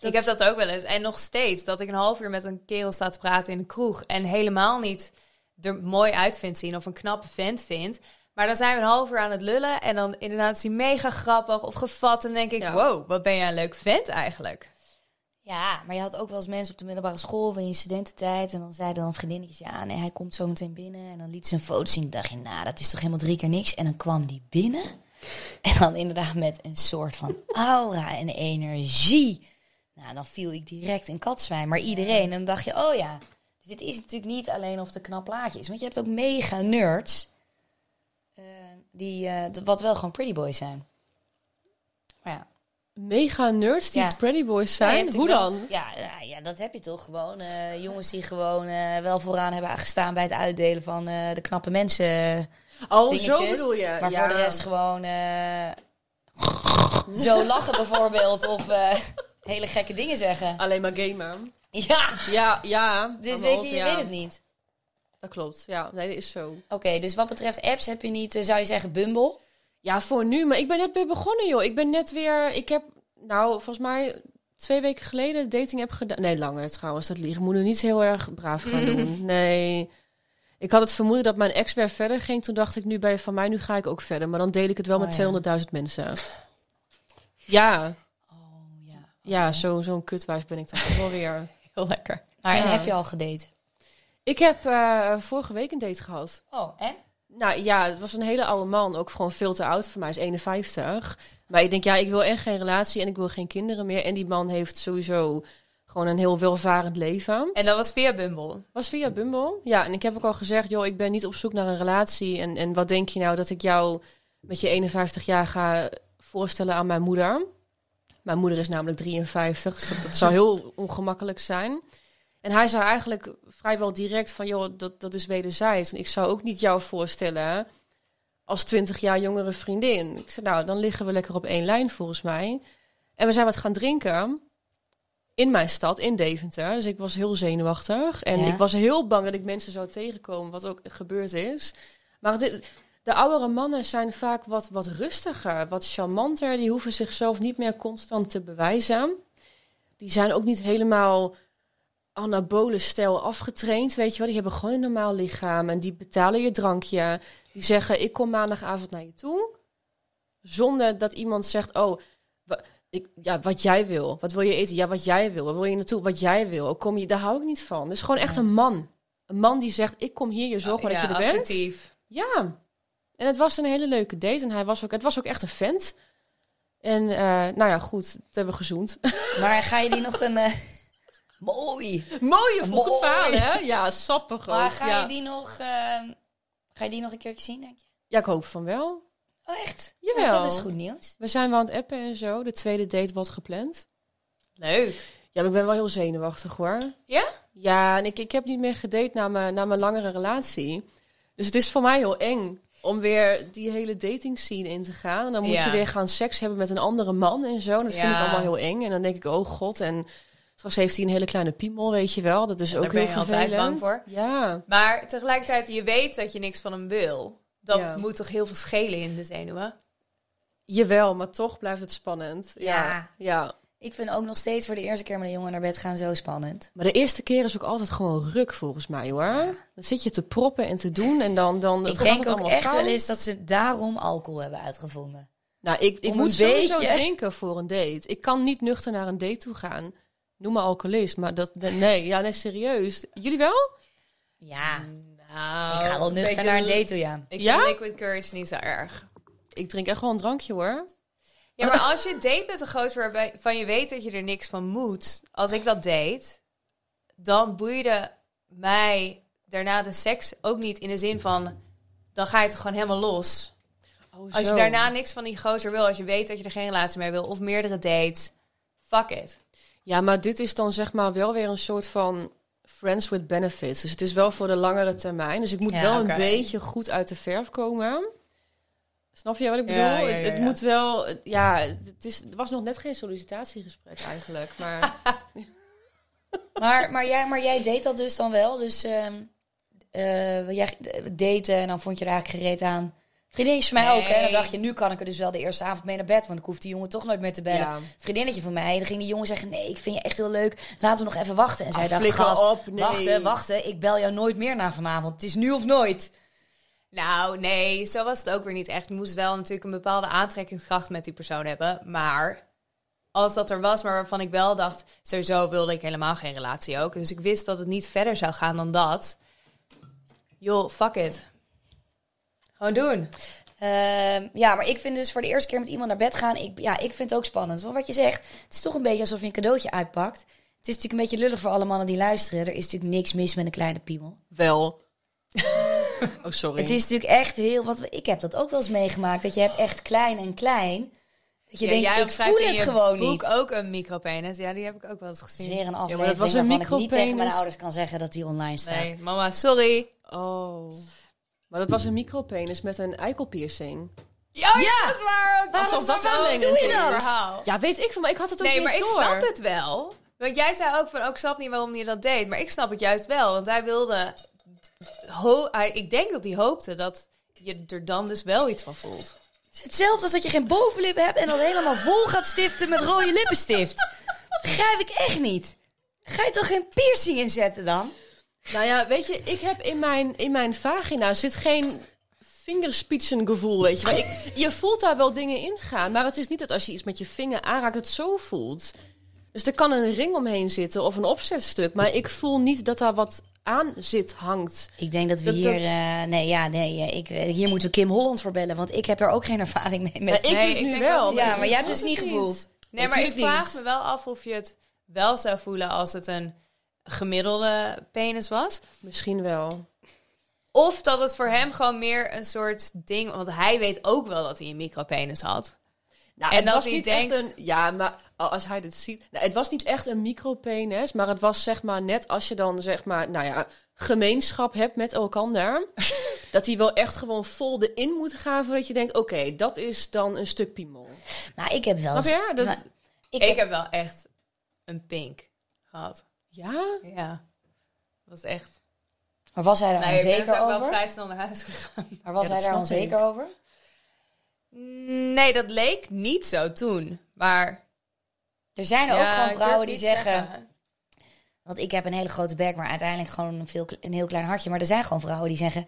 Ik heb dat ook wel eens. En nog steeds. Dat ik een half uur met een kerel sta te praten in de kroeg. En helemaal niet er mooi uit vind zien. Of een knappe vent vind. Maar dan zijn we een half uur aan het lullen. En dan inderdaad is hij mega grappig of gevat. En dan denk ik, Ja. wow, wat ben jij een leuk vent eigenlijk. Ja, maar je had ook wel eens mensen op de middelbare school of in je studententijd. En dan zeiden dan vriendinnetjes, ja, nee, hij komt zo meteen binnen. En dan liet ze een foto zien. Dacht je, nou, dat is toch helemaal drie keer niks. En dan kwam die binnen. En dan inderdaad met een soort van aura en energie. Nou, dan viel ik direct in katzwijn. Maar iedereen, en dan dacht je, oh ja. Dit is natuurlijk niet alleen of een knap plaatje is. Want je hebt ook mega nerds. eh, die, d- wat wel gewoon pretty boys zijn. Maar ja. Mega nerds die Ja. pretty boys zijn. Hoe dan? wel- ja, ja, dat heb je toch gewoon. eh, jongens die gewoon wel vooraan hebben gestaan bij het uitdelen van de knappe mensen. Oh, dingetjes. zo bedoel je. Maar ja. voor de rest gewoon zo lachen bijvoorbeeld. Of hele gekke dingen zeggen. Alleen maar gamen. Ja, Ja, ja. dus weet je, je ja. weet het niet. Dat klopt. Ja, nee, dat is zo. Oké, dus wat betreft apps heb je niet, eh, zou je zeggen, Bumble? Ja, voor nu. Maar ik ben net weer begonnen, joh. Ik ben net weer... Ik heb, nou, volgens mij twee weken geleden dating app gedaan. Nee, langer trouwens. Dat liegen. Moet nu niet heel erg braaf gaan doen. Nee. Ik had het vermoeden dat mijn ex weer verder ging. Toen dacht ik, nu ben je van mij, nu ga ik ook verder. Maar dan deel ik het wel Oh, met ja. 200.000 mensen. Ja, ja. ja zo, zo'n kutwijf ben ik dan toch wel weer. Heel lekker. Maar en heb je al gedate? Ik heb eh, vorige week een date gehad. Oh, en? Nou ja, het was een hele oude man. Ook gewoon veel te oud voor mij. Is 51. Maar ik denk, ja, ik wil echt geen relatie en ik wil geen kinderen meer. En die man heeft sowieso gewoon een heel welvarend leven. En dat was via Bumble. Was via Bumble. Ja, en ik heb ook al gezegd, joh, ik ben niet op zoek naar een relatie. En, en wat denk je nou dat ik jou met je 51 jaar ga voorstellen aan mijn moeder? Mijn moeder is namelijk 53, dus dat, dat zou heel ongemakkelijk zijn. En hij zei eigenlijk vrijwel direct van, joh, dat, dat is wederzijds. En ik zou ook niet jou voorstellen als 20 jaar jongere vriendin. Ik zei, nou, dan liggen we lekker op één lijn volgens mij. En we zijn wat gaan drinken in mijn stad, in Deventer. Dus ik was heel zenuwachtig. En Ja. ik was heel bang dat ik mensen zou tegenkomen, wat ook gebeurd is. Maar dit, de oudere mannen zijn vaak wat, wat rustiger, wat charmanter. Die hoeven zichzelf niet meer constant te bewijzen. Die zijn ook niet helemaal anabole stijl afgetraind, weet je wel. Die hebben gewoon een normaal lichaam en die betalen je drankje. Die zeggen, ik kom maandagavond naar je toe. Zonder dat iemand zegt, oh, ik, ja, wat jij wil. Wat wil je eten? Ja, wat jij wil. Waar wil je naartoe? Wat jij wil. Kom je, daar hou ik niet van. Het is gewoon echt een man. Een man die zegt, ik kom hier, je zorg maar ja, dat je er bent. Ja. En het was een hele leuke date. En hij was ook, het was ook echt een vent. En eh, nou ja, goed, dat hebben we gezoend. Maar ga je die nog een... eh, Mooi. Mooie Mooi. verhaal, hè? Ja, sappig Maar ook. ga ja. je die nog... eh, ga je die nog een keertje zien, denk je? ja, ik hoop van wel. Oh, echt? Jawel. Ja, dat is goed nieuws. We zijn wel aan het appen en zo. De tweede date wordt gepland. Leuk. Ja, maar ik ben wel heel zenuwachtig hoor. Ja? Ja, en ik, ik heb niet meer gedate na mijn, na mijn langere relatie. Dus het is voor mij heel eng om weer die hele dating scene in te gaan. En dan moet Ja. je weer gaan seks hebben met een andere man en zo. Dat vind ik Ja. allemaal heel eng. En dan denk ik, oh god. En straks heeft hij een hele kleine piemel, weet je wel. Dat is Ja, ook daar ben heel je vervelend. altijd bang voor. Ja. Maar tegelijkertijd, je weet dat je niks van hem wil. Dat Ja. moet toch heel veel schelen in de zenuwen? Jawel, maar toch blijft het spannend. Ja. Ja. Ik vind ook nog steeds voor de eerste keer met een jongen naar bed gaan zo spannend. Maar de eerste keer is ook altijd gewoon ruk volgens mij hoor. Dan zit je te proppen en te doen en dan... dan Ik denk het ook allemaal echt fout. wel eens dat ze daarom alcohol hebben uitgevonden. Nou, ik, ik Om moet sowieso beetje- drinken voor een date. Ik kan niet nuchter naar een date toe gaan. Noem me alcoholist, maar dat... Nee, ja, nee, serieus. Jullie wel? Ja, Nou, ik ga wel nuchter naar een date toe, ja. Ik Ja? vind liquid courage niet zo erg. Ik drink echt wel een drankje hoor. Ja, maar als je date met een gozer waarbij van je weet dat je er niks van moet. Als ik dat deed, dan boeide mij daarna de seks ook niet in de zin van... Dan ga je toch gewoon helemaal los. Oh, Als je daarna niks van die gozer wil, als je weet dat je er geen relatie mee wil... of meerdere dates, fuck it. Ja, maar dit is dan zeg maar wel weer een soort van friends with benefits. Dus het is wel voor de langere termijn. Dus ik moet Ja, wel een beetje goed uit de verf komen. Snap je wat ik bedoel? Ja, ja, ja, Het, moet wel... Ja, het, is, het was nog net geen sollicitatiegesprek eigenlijk. Maar Maar, maar, jij, maar jij deed dat dus dan wel. Dus eh, jij daten en dan vond je er eigenlijk gereed aan. Vriendinnetjes van mij ook. Hè? Dan dacht je, nu kan ik er dus wel de eerste avond mee naar bed. Want ik hoef die jongen toch nooit meer te bellen. Ja. Vriendinnetje van mij, dan ging die jongen zeggen... Nee, ik vind je echt heel leuk. Laten we nog even wachten. En zij Ah, dacht, flikker gast, op, nee. wachten, wachten. Ik bel jou nooit meer na vanavond. Het is nu of nooit. Nou, nee, zo was het ook weer niet echt. Je moest wel natuurlijk een bepaalde aantrekkingskracht met die persoon hebben. Maar als dat er was, maar waarvan ik wel dacht... Sowieso wilde ik helemaal geen relatie ook. Dus ik wist dat het niet verder zou gaan dan dat. Joh, fuck it. Gewoon doen. Ehm, ja, maar ik vind dus voor de eerste keer met iemand naar bed gaan... Ik, ja, ik vind het ook spannend. Want wat je zegt, het is toch een beetje alsof je een cadeautje uitpakt. Het is natuurlijk een beetje lullig voor alle mannen die luisteren. Er is natuurlijk niks mis met een kleine piemel. wel. oh, sorry. Het is natuurlijk echt heel... Want ik heb dat ook wel eens meegemaakt. Dat je hebt echt klein en klein. Dat je Ja, denkt, jij ik voel in het je gewoon boek niet. ook een micropenis. Ja, die heb ik ook wel eens Het is gezien. weer een maar aflevering dat was een waarvan ik niet tegen mijn micropenis. ouders kan zeggen dat die online staat. Nee, mama, sorry. Oh. Maar dat was een micropenis met een eikelpiercing. Ja, ja, dat is waar. ook. Alsof dat verlengend doe je dat? Verhaal. Ja, weet ik van, maar ik had het ook Nee, niet maar ik eens door. snap het wel. Want jij zei ook van, ook ik snap niet waarom je dat deed. Maar ik snap het juist wel. Want hij wilde... Ho ik denk dat hij hoopte dat je er dan dus wel iets van voelt. Het is hetzelfde als dat je geen bovenlip hebt en dat helemaal vol gaat stiften met rode lippenstift. Begrijp ik echt niet. Ga je toch geen piercing inzetten dan? Nou ja, weet je, ik heb in mijn, in mijn vagina zit geen vingerspitsengevoel, weet je wel. Ik, je voelt daar wel dingen in gaan, maar het is niet dat als je iets met je vinger aanraakt, het zo voelt. Dus er kan een ring omheen zitten of een opzetstuk, maar ik voel niet dat daar wat aan zit, hangt. Ik denk dat we Dat- hier... dat- eh, nee, ja, nee, eh, ik, eh, hier moeten we Kim Holland voor bellen, want ik heb er ook geen ervaring mee. Met, Ja, ik Nee, dus ik nu wel. ja, ik maar jij hebt dus niet gevoeld. Nee, maar ik vraag niet. me wel af of je het wel zou voelen als het een gemiddelde penis was. Misschien wel. Of dat het voor hem gewoon meer een soort ding... Want hij weet ook wel dat hij een micropenis had. Nou, En het was hij niet denkt- echt een. Ja, maar als hij dit ziet. Nou, het was niet echt een micropenis, maar het was zeg maar net als je dan zeg maar, nou ja, gemeenschap hebt met elkaar. dat hij wel echt gewoon vol erin moet gaan voordat je denkt, oké, dat is dan een stuk piemel. Maar ik heb wel Snap eens... je? Dat, maar ik Ik heb, heb wel echt een pink gehad. ja? Ja, dat was echt... maar was hij daar Nee, ik ben dus onzeker ook wel over? vrij snel naar huis gegaan. Maar was Ja, hij daar onzeker ik. over? Nee, dat leek niet zo toen. Maar Er zijn er ja, ook gewoon vrouwen die zeggen... Want ik heb een hele grote bek, maar uiteindelijk gewoon een, veel, een heel klein hartje. Maar er zijn gewoon vrouwen die zeggen...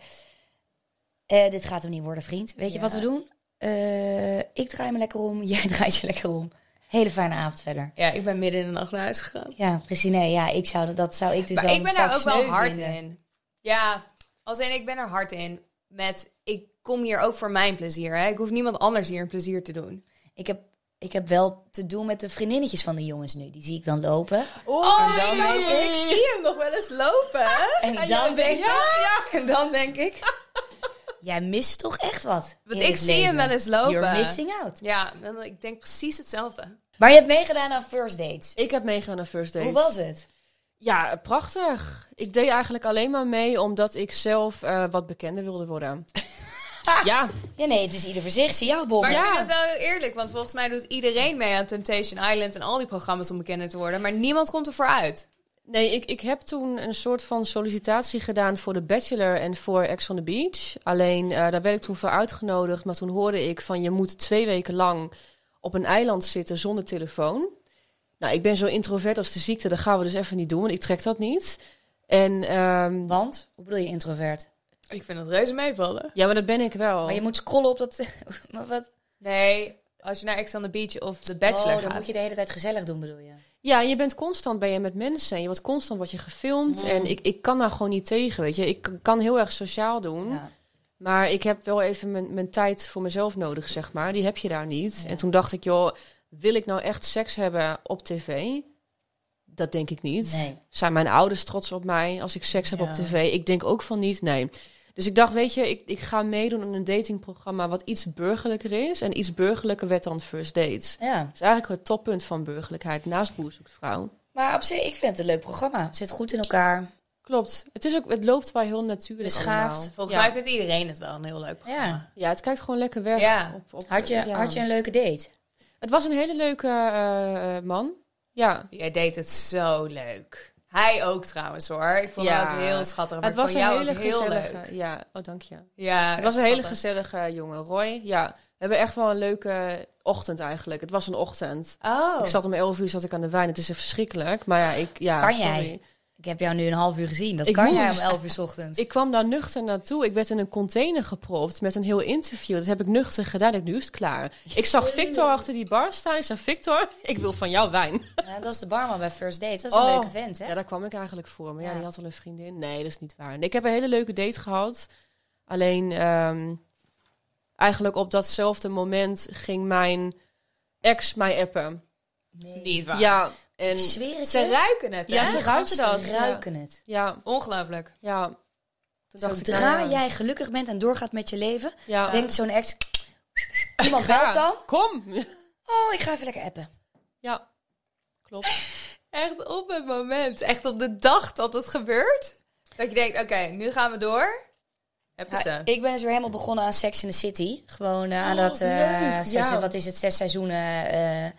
eh, dit gaat hem niet worden, vriend. Weet je wat we doen? Eh, ik draai me lekker om, jij draait je lekker om. Hele fijne avond verder. Ja, ik ben midden in de nacht naar huis gegaan. Ja, precies. Nee, ja, ik zou, dat zou ik dus maar dan ik ben daar ook wel hard vinden. in. Ja, als in ik ben er hard in. Met, ik kom hier ook voor mijn plezier. Hè? Ik hoef niemand anders hier een plezier te doen. Ik heb ik heb wel te doen met de vriendinnetjes van de jongens nu. Die zie ik dan lopen. Oh, dan ik, denk ik- ik zie hem nog wel eens lopen. hè? En dan denk ik, en dan denk ik, jij mist toch echt wat. Want ik zie hem wel eens lopen. You're missing out. Ja, ik denk precies hetzelfde. Maar je hebt meegedaan aan first dates. Ik heb meegedaan aan first date. Hoe was het? Ja, prachtig. Ik deed eigenlijk alleen maar mee omdat ik zelf eh, wat bekender wilde worden. ja, Ja, nee, het is ieder voor zich. Zie jou, Bob. Maar Ja. ik vind het wel heel eerlijk, want volgens mij doet iedereen mee aan Temptation Island en al die programma's om bekender te worden, maar niemand komt ervoor uit. nee, ik, ik heb toen een soort van sollicitatie gedaan voor The Bachelor en voor Ex on the Beach. Alleen, eh, daar werd ik toen voor uitgenodigd, maar toen hoorde ik van je moet twee weken lang op een eiland zitten zonder telefoon. Nou, ik ben zo introvert als de ziekte, dat gaan we dus even niet doen, want ik trek dat niet. En ehm, Want? Hoe bedoel je introvert? Ik vind het reuze meevallen. ja, maar dat ben ik wel. Maar je moet scrollen op dat... maar wat? Nee, als je naar Ex on the Beach of The Bachelor oh, dan gaat. moet je de hele tijd gezellig doen, bedoel je? Ja, je bent constant ben je met mensen en je wordt constant wat je gefilmd. Mm. En ik, ik kan daar gewoon niet tegen, weet je. Ik kan heel erg sociaal doen, Ja. maar ik heb wel even mijn, mijn tijd voor mezelf nodig, zeg maar. Die heb je daar niet. Ja. En toen dacht ik, joh, wil ik nou echt seks hebben op tv? Dat denk ik niet. Nee. Zijn mijn ouders trots op mij als ik seks heb Ja. op tv? Ik denk ook van niet, nee. Dus ik dacht, weet je, ik, ik ga meedoen aan een datingprogramma wat iets burgerlijker is. En iets burgerlijker werd dan First Dates. Ja. Dat is eigenlijk het toppunt van burgerlijkheid naast Boer zoekt vrouw. Maar op zich, ik vind het een leuk programma. Het zit goed in elkaar. Klopt. Het, is ook, het loopt wel heel natuurlijk Beschaafd. allemaal. Volgens ja. mij vindt iedereen het wel een heel leuk programma. Ja. Ja, het kijkt gewoon lekker weg. Ja. Op, op, Had je, ja. had je een leuke date? Het was een hele leuke eh, eh, man. Ja. Jij deed het zo leuk. Hij ook trouwens hoor. Ik vond Ja. het ook heel schattig. Maar Het was een jou hele heel gezellige... Ja, oh dank je. Ja, Het was een hele gezellige jongen. Roy, ja. We hebben echt wel een leuke ochtend eigenlijk. Het was een ochtend. Oh. Ik zat om 11 uur zat ik aan de wijn. Het is echt verschrikkelijk. Maar ja, ik... Ja, Kan sorry. jij? Ik heb jou nu een half uur gezien. Dat Ik kan jij om. 11 uur 's ochtends. Ik kwam daar nuchter naartoe. Ik werd in een container gepropt met een heel interview. Dat heb ik nuchter gedaan. Ik nu is het klaar. Ik zag Victor achter die bar staan. Ik zei, Victor, ik wil van jou wijn. Ja, dat is de barman bij First Dates. Dat is een Oh. leuke vent, hè? Ja, daar kwam ik eigenlijk voor. Maar ja, Ja. die had al een vriendin. Nee, dat is niet waar. Nee, ik heb een hele leuke date gehad. Alleen, ehm, eigenlijk op datzelfde moment ging mijn ex mij appen. Nee. Niet waar. Ja, en Ik zweer het Ze je. ruiken het, hè? Ja, ze ruiken dat. ruiken het. ja, Ongelooflijk. ja. Toen dacht ik, Zodra jij gelukkig bent en doorgaat met je leven, ja. denkt zo'n ex... Iemand belt dan. Kom! Oh, ik ga even lekker appen. Ja, klopt. Echt op het moment. Echt op de dag dat het gebeurt. Dat je denkt, oké, nu gaan we door. Hebben Ja, ze. ik ben dus weer helemaal begonnen aan Sex in the City. Gewoon eh, aan Oh, dat, eh, zes- ja. wat is het, zes seizoenen. eh,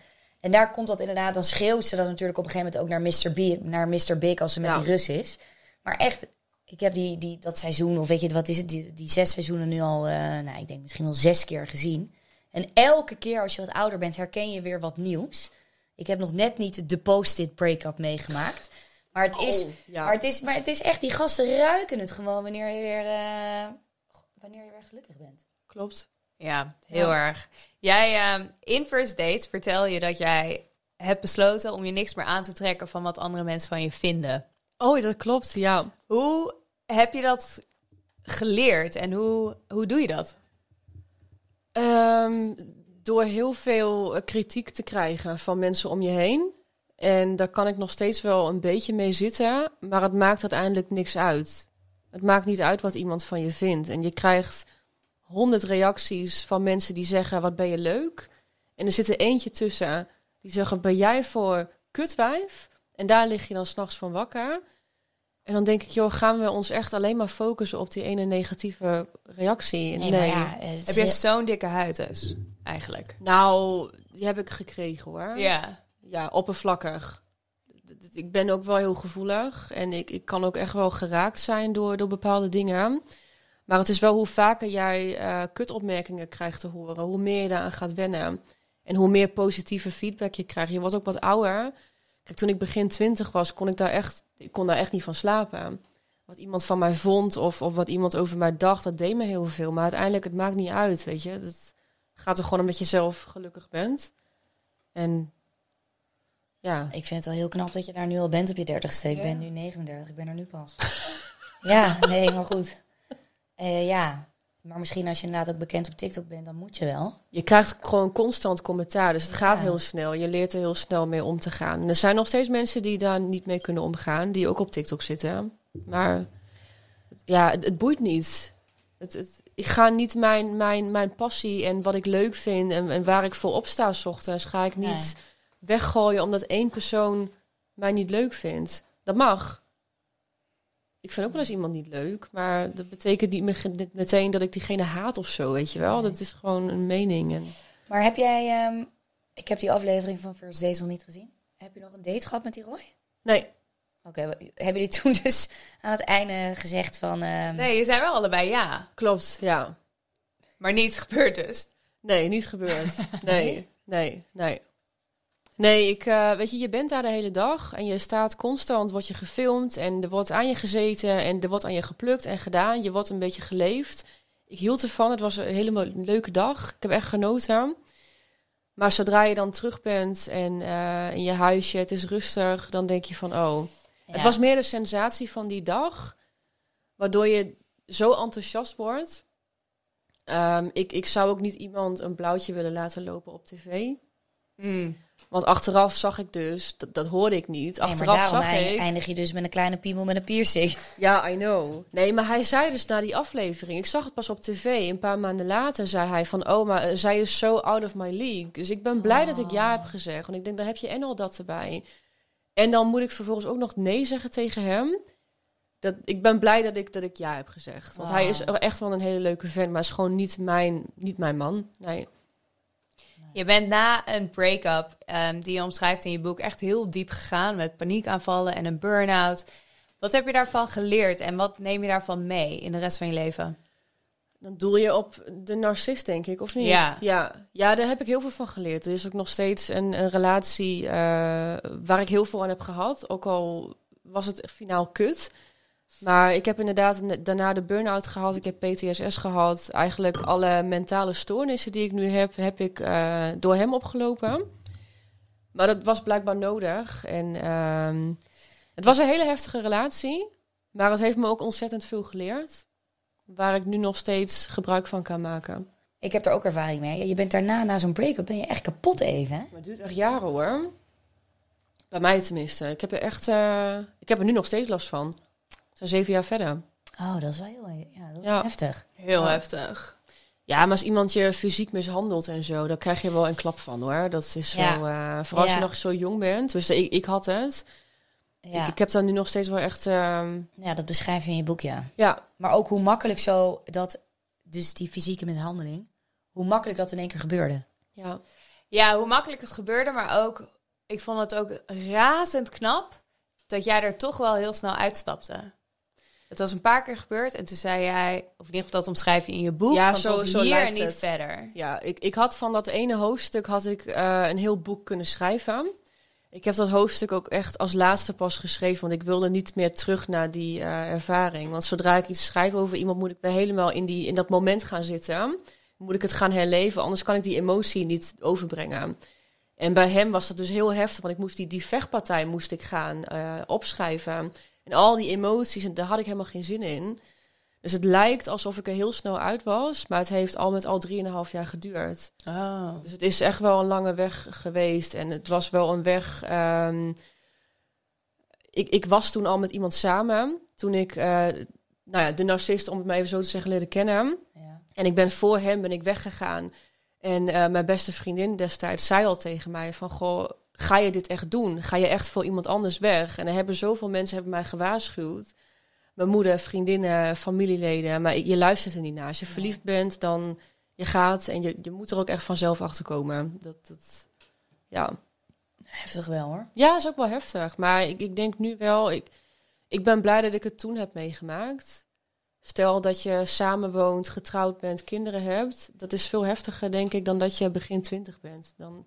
en daar komt dat inderdaad, dan schreeuwt ze dat natuurlijk op een gegeven moment ook naar Mr. Big, naar Mr. Big als ze met Ja. die Rus is. Maar echt, ik heb die, die, dat seizoen, of weet je, wat is het, die, die zes seizoenen nu al, eh, nou ik denk misschien wel zes keer gezien. En elke keer als je wat ouder bent, herken je weer wat nieuws. Ik heb nog net niet de post-it break-up meegemaakt. Maar het, is, Oh, ja. maar, het is, maar het is echt, die gasten ruiken het gewoon wanneer je weer, eh, wanneer je weer gelukkig bent. Klopt. Ja, heel Ja. erg. Jij, ehm, in First Dates vertel je dat jij hebt besloten om je niks meer aan te trekken van wat andere mensen van je vinden. Oh, dat klopt, ja. Hoe heb je dat geleerd en hoe, hoe doe je dat? Ehm, door heel veel eh, kritiek te krijgen van mensen om je heen. En daar kan ik nog steeds wel een beetje mee zitten, maar het maakt uiteindelijk niks uit. Het maakt niet uit wat iemand van je vindt. En je krijgt honderd reacties van mensen die zeggen, wat ben je leuk? En er zit er eentje tussen die zeggen, ben jij voor kutwijf? En daar lig je dan s'nachts van wakker. En dan denk ik, joh, gaan we ons echt alleen maar focussen op die ene negatieve reactie? Nee, maar ja, het Heb jij zo'n dikke huid dus, eigenlijk? Nou, die heb ik gekregen hoor. Ja. Ja, oppervlakkig. Ik ben ook wel heel gevoelig en ik, ik kan ook echt wel geraakt zijn door, door bepaalde dingen. Maar het is wel hoe vaker jij eh, kutopmerkingen krijgt te horen, hoe meer je daaraan gaat wennen. En hoe meer positieve feedback je krijgt. Je wordt ook wat ouder. Kijk, toen ik begin twintig was, kon ik daar echt, ik kon daar echt niet van slapen. Wat iemand van mij vond of, of wat iemand over mij dacht, dat deed me heel veel. Maar uiteindelijk, het maakt niet uit, weet je. Het gaat er gewoon omdat je zelf gelukkig bent. En ja, Ik vind het wel heel knap dat je daar nu al bent op je dertigste. Ik Ja. ben nu 39, ik ben er nu pas. ja, nee, maar goed. Eh, ja, Maar misschien als je inderdaad ook bekend op TikTok bent, dan moet je wel. Je krijgt gewoon constant commentaar, dus het gaat Ja. heel snel. Je leert er heel snel mee om te gaan. En er zijn nog steeds mensen die daar niet mee kunnen omgaan, die ook op TikTok zitten. Maar ja, het, het boeit niet. Het, het, ik ga niet mijn, mijn, mijn passie en wat ik leuk vind en, en waar ik voor opsta ochtends, ga ik niet Nee. weggooien omdat één persoon mij niet leuk vindt. Dat mag. Ik vind ook wel eens iemand niet leuk, maar dat betekent niet me- meteen dat ik diegene haat of zo, weet je wel. Dat is gewoon een mening. En Maar heb jij, ehm, ik heb die aflevering van First Days nog niet gezien. Heb je nog een date gehad met die Roy? nee, Oké, hebben jullie toen dus aan het einde gezegd van... ehm, Nee, je zei wel allebei ja. klopt, ja. Maar niet gebeurd dus. Nee, niet gebeurd. Nee, nee, nee. Nee, ik, eh, weet je, je bent daar de hele dag en je staat constant, word je gefilmd en er wordt aan je gezeten en er wordt aan je geplukt en gedaan. Je wordt een beetje geleefd. Ik hield ervan, het was een helemaal leuke dag. Ik heb echt genoten. Maar zodra je dan terug bent en eh, in je huisje, het is rustig, dan denk je van, oh, ja. Het was meer de sensatie van die dag, waardoor je zo enthousiast wordt. Ehm, ik, ik zou ook niet iemand een blauwtje willen laten lopen op tv. Mm. Want achteraf zag ik dus, dat, dat hoorde ik niet. Achteraf zag ik. eindig je dus met een kleine piemel met een piercing. Ja, I know. Nee, maar hij zei dus na die aflevering, ik zag het pas op tv, een paar maanden later zei hij van, oh, maar eh, zij is zo out of my league. Dus ik ben blij dat ik ja heb gezegd, want ik denk, dan heb je en al dat erbij. En dan moet ik vervolgens ook nog nee zeggen tegen hem. Dat, ik ben blij dat ik, dat ik ja heb gezegd. Want hij is echt wel een hele leuke vent, maar is gewoon niet mijn, niet mijn man. Nee. Je bent na een break-up, ehm, die je omschrijft in je boek, echt heel diep gegaan met paniekaanvallen en een burn-out. Wat heb je daarvan geleerd en wat neem je daarvan mee in de rest van je leven? Dan doel je op de narcist, denk ik, of niet? Ja. Ja, ja daar heb ik heel veel van geleerd. Er is ook nog steeds een, een relatie eh, waar ik heel veel aan heb gehad. Ook al was het finaal kut. Maar ik heb inderdaad daarna de burn-out gehad. Ik heb PTSS gehad. Eigenlijk alle mentale stoornissen die ik nu heb, heb ik eh, door hem opgelopen. Maar dat was blijkbaar nodig. En ehm, het was een hele heftige relatie. Maar het heeft me ook ontzettend veel geleerd. Waar ik nu nog steeds gebruik van kan maken. Ik heb er ook ervaring mee. Je bent daarna, na zo'n break-up, ben je echt kapot even. Hè? Maar het duurt echt jaren hoor. Bij mij tenminste. Ik heb er echt. eh, ik heb er nu nog steeds last van. Zijn zeven jaar verder. Oh, dat is wel heel ja, dat is Ja. heftig. Heel Ja. heftig. Ja, maar als iemand je fysiek mishandelt en zo, dan krijg je wel een klap van hoor. Dat is Ja. zo. eh, vooral als Ja. je nog zo jong bent. Dus ik, ik had het. Ja, Ik, ik heb daar nu nog steeds wel echt. ehm, ja, dat beschrijf je in je boek, ja. ja, Maar ook hoe makkelijk zo dat, dus die fysieke mishandeling, hoe makkelijk dat in één keer gebeurde. ja. Ja, hoe makkelijk het gebeurde, maar ook, ik vond het ook razend knap dat jij er toch wel heel snel uitstapte. Het was een paar keer gebeurd en toen zei jij, of in ieder geval dat omschrijf je in je boek, Ja, van zo- tot zo hier en niet het. verder. Ja, ik, ik had van dat ene hoofdstuk had ik eh, een heel boek kunnen schrijven. Ik heb dat hoofdstuk ook echt als laatste pas geschreven, want ik wilde niet meer terug naar die eh, ervaring. Want zodra ik iets schrijf over iemand, moet ik weer helemaal in, die, in dat moment gaan zitten. Moet ik het gaan herleven, anders kan ik die emotie niet overbrengen. En bij hem was dat dus heel heftig, want ik moest die, die vechtpartij moest ik gaan eh, opschrijven. En al die emoties, en daar had ik helemaal geen zin in. Dus het lijkt alsof ik er heel snel uit was, maar het heeft al met al drieënhalf jaar geduurd. Oh. Dus het is echt wel een lange weg geweest. En het was wel een weg. ehm, ik, ik was toen al met iemand samen. Toen ik eh, nou ja, de narcist, om het maar even zo te zeggen, leerde kennen. Ja. En ik ben voor hem ben ik weggegaan. En eh, mijn beste vriendin destijds zei al tegen mij van... Goh, ga je dit echt doen? Ga je echt voor iemand anders weg? En er hebben zoveel mensen hebben mij gewaarschuwd. Mijn moeder, vriendinnen, familieleden. Maar je luistert er niet naar. Als je verliefd bent, dan je gaat en je, je moet er ook echt vanzelf achter komen. Dat, dat, ja. Heftig wel hoor. ja, is ook wel heftig. Maar ik, ik denk nu wel, ik, ik ben blij dat ik het toen heb meegemaakt. Stel dat je samenwoont, getrouwd bent, kinderen hebt. Dat is veel heftiger, denk ik, dan dat je begin twintig bent. Dan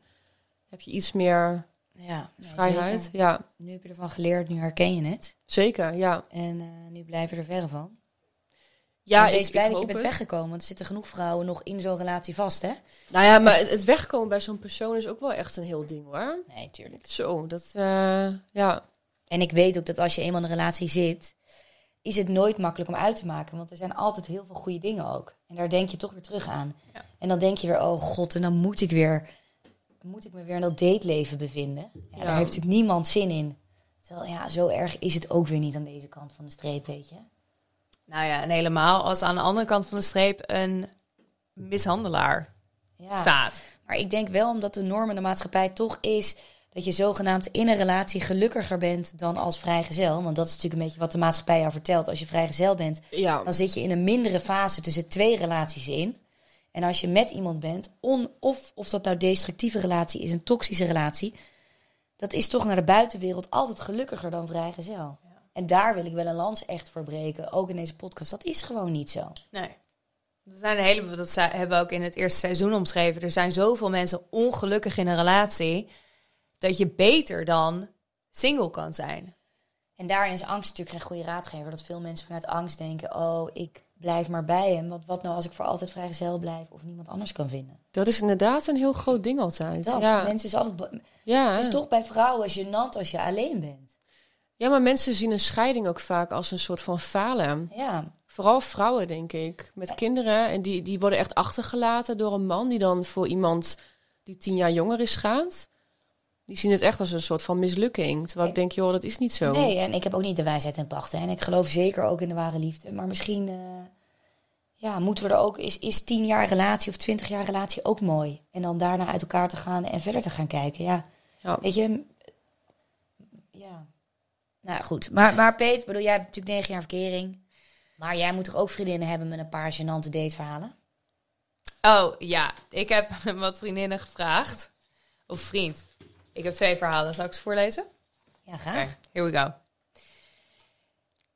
heb je iets meer Ja, nee, vrijheid. zeker. Ja, Nu heb je ervan geleerd, nu herken je het. zeker. Ja, En eh, nu blijf je er verre van. ja ik- blij ik dat je bent het. weggekomen. Want er zitten genoeg vrouwen nog in zo'n relatie vast, hè? Nou ja, maar het- het wegkomen bij zo'n persoon is ook wel echt een heel ding hoor. Nee, tuurlijk. Zo, dat, eh, ja. En ik weet ook dat als je eenmaal in een relatie zit is het nooit makkelijk om uit te maken. Want er zijn altijd heel veel goede dingen ook. En daar denk je toch weer terug aan. Ja. En dan denk je weer, oh god, en dan moet ik weer, moet ik me weer in dat dateleven bevinden. Ja, Ja. Daar heeft natuurlijk niemand zin in. Terwijl, ja, zo erg is het ook weer niet aan deze kant van de streep, weet je. Nou ja, en helemaal als aan de andere kant van de streep een mishandelaar Ja. staat. Maar ik denk wel omdat de norm in de maatschappij toch is dat je zogenaamd in een relatie gelukkiger bent dan als vrijgezel. Want dat is natuurlijk een beetje wat de maatschappij jou vertelt. Als je vrijgezel bent, Ja. dan zit je in een mindere fase tussen twee relaties in. En als je met iemand bent, on, of, of dat nou destructieve relatie is, een toxische relatie, dat is toch naar de buitenwereld altijd gelukkiger dan vrijgezel. En daar wil ik wel een lans echt voor breken, ook in deze podcast. Dat is gewoon niet zo. Nee. Er zijn een heleboel, dat hebben we ook in het eerste seizoen omschreven. Er zijn zoveel mensen ongelukkig in een relatie dat je beter dan single kan zijn. En daarin is angst natuurlijk geen goede raadgever. Dat veel mensen vanuit angst denken: oh, ik blijf maar bij hem. Wat, wat nou als ik voor altijd vrijgezel blijf of niemand anders kan vinden? Dat is inderdaad een heel groot ding altijd. Dat, ja. mensen is altijd. Ja. Het is toch bij vrouwen gênant als je alleen bent. ja, maar mensen zien een scheiding ook vaak als een soort van falen. Ja, Vooral vrouwen, denk ik. Met kinderen. En die, die worden echt achtergelaten door een man die dan voor iemand die tien jaar jonger is gaat. Die zien het echt als een soort van mislukking. Terwijl ik denk, joh, dat is niet zo. nee, en ik heb ook niet de wijsheid en pachten. En ik geloof zeker ook in de ware liefde. Maar misschien eh, ja, moeten we er ook. Is, is tien jaar relatie of twintig jaar relatie ook mooi? En dan daarna uit elkaar te gaan en verder te gaan kijken. Ja, Ja. weet je. Ja. Nou goed. Maar, maar Peet, bedoel, jij hebt natuurlijk negen jaar verkering. Maar jij moet toch ook vriendinnen hebben met een paar gênante dateverhalen? Oh ja, ik heb wat vriendinnen gevraagd. Of vriend. Ik heb twee verhalen. Zal ik ze voorlezen? Ja, graag. Oké, here we go.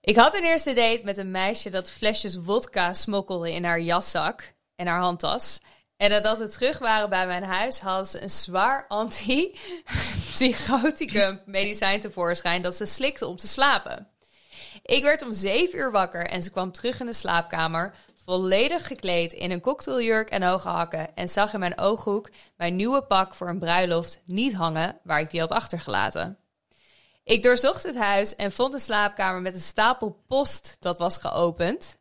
Ik had een eerste date met een meisje dat flesjes wodka smokkelde in haar jaszak en haar handtas. En nadat we terug waren bij mijn huis, had ze een zwaar anti-psychoticum medicijn tevoorschijn dat ze slikte om te slapen. Ik werd om zeven uur wakker en ze kwam terug in de slaapkamer, volledig gekleed in een cocktailjurk en hoge hakken en zag in mijn ooghoek mijn nieuwe pak voor een bruiloft niet hangen waar ik die had achtergelaten. Ik doorzocht het huis en vond een slaapkamer met een stapel post dat was geopend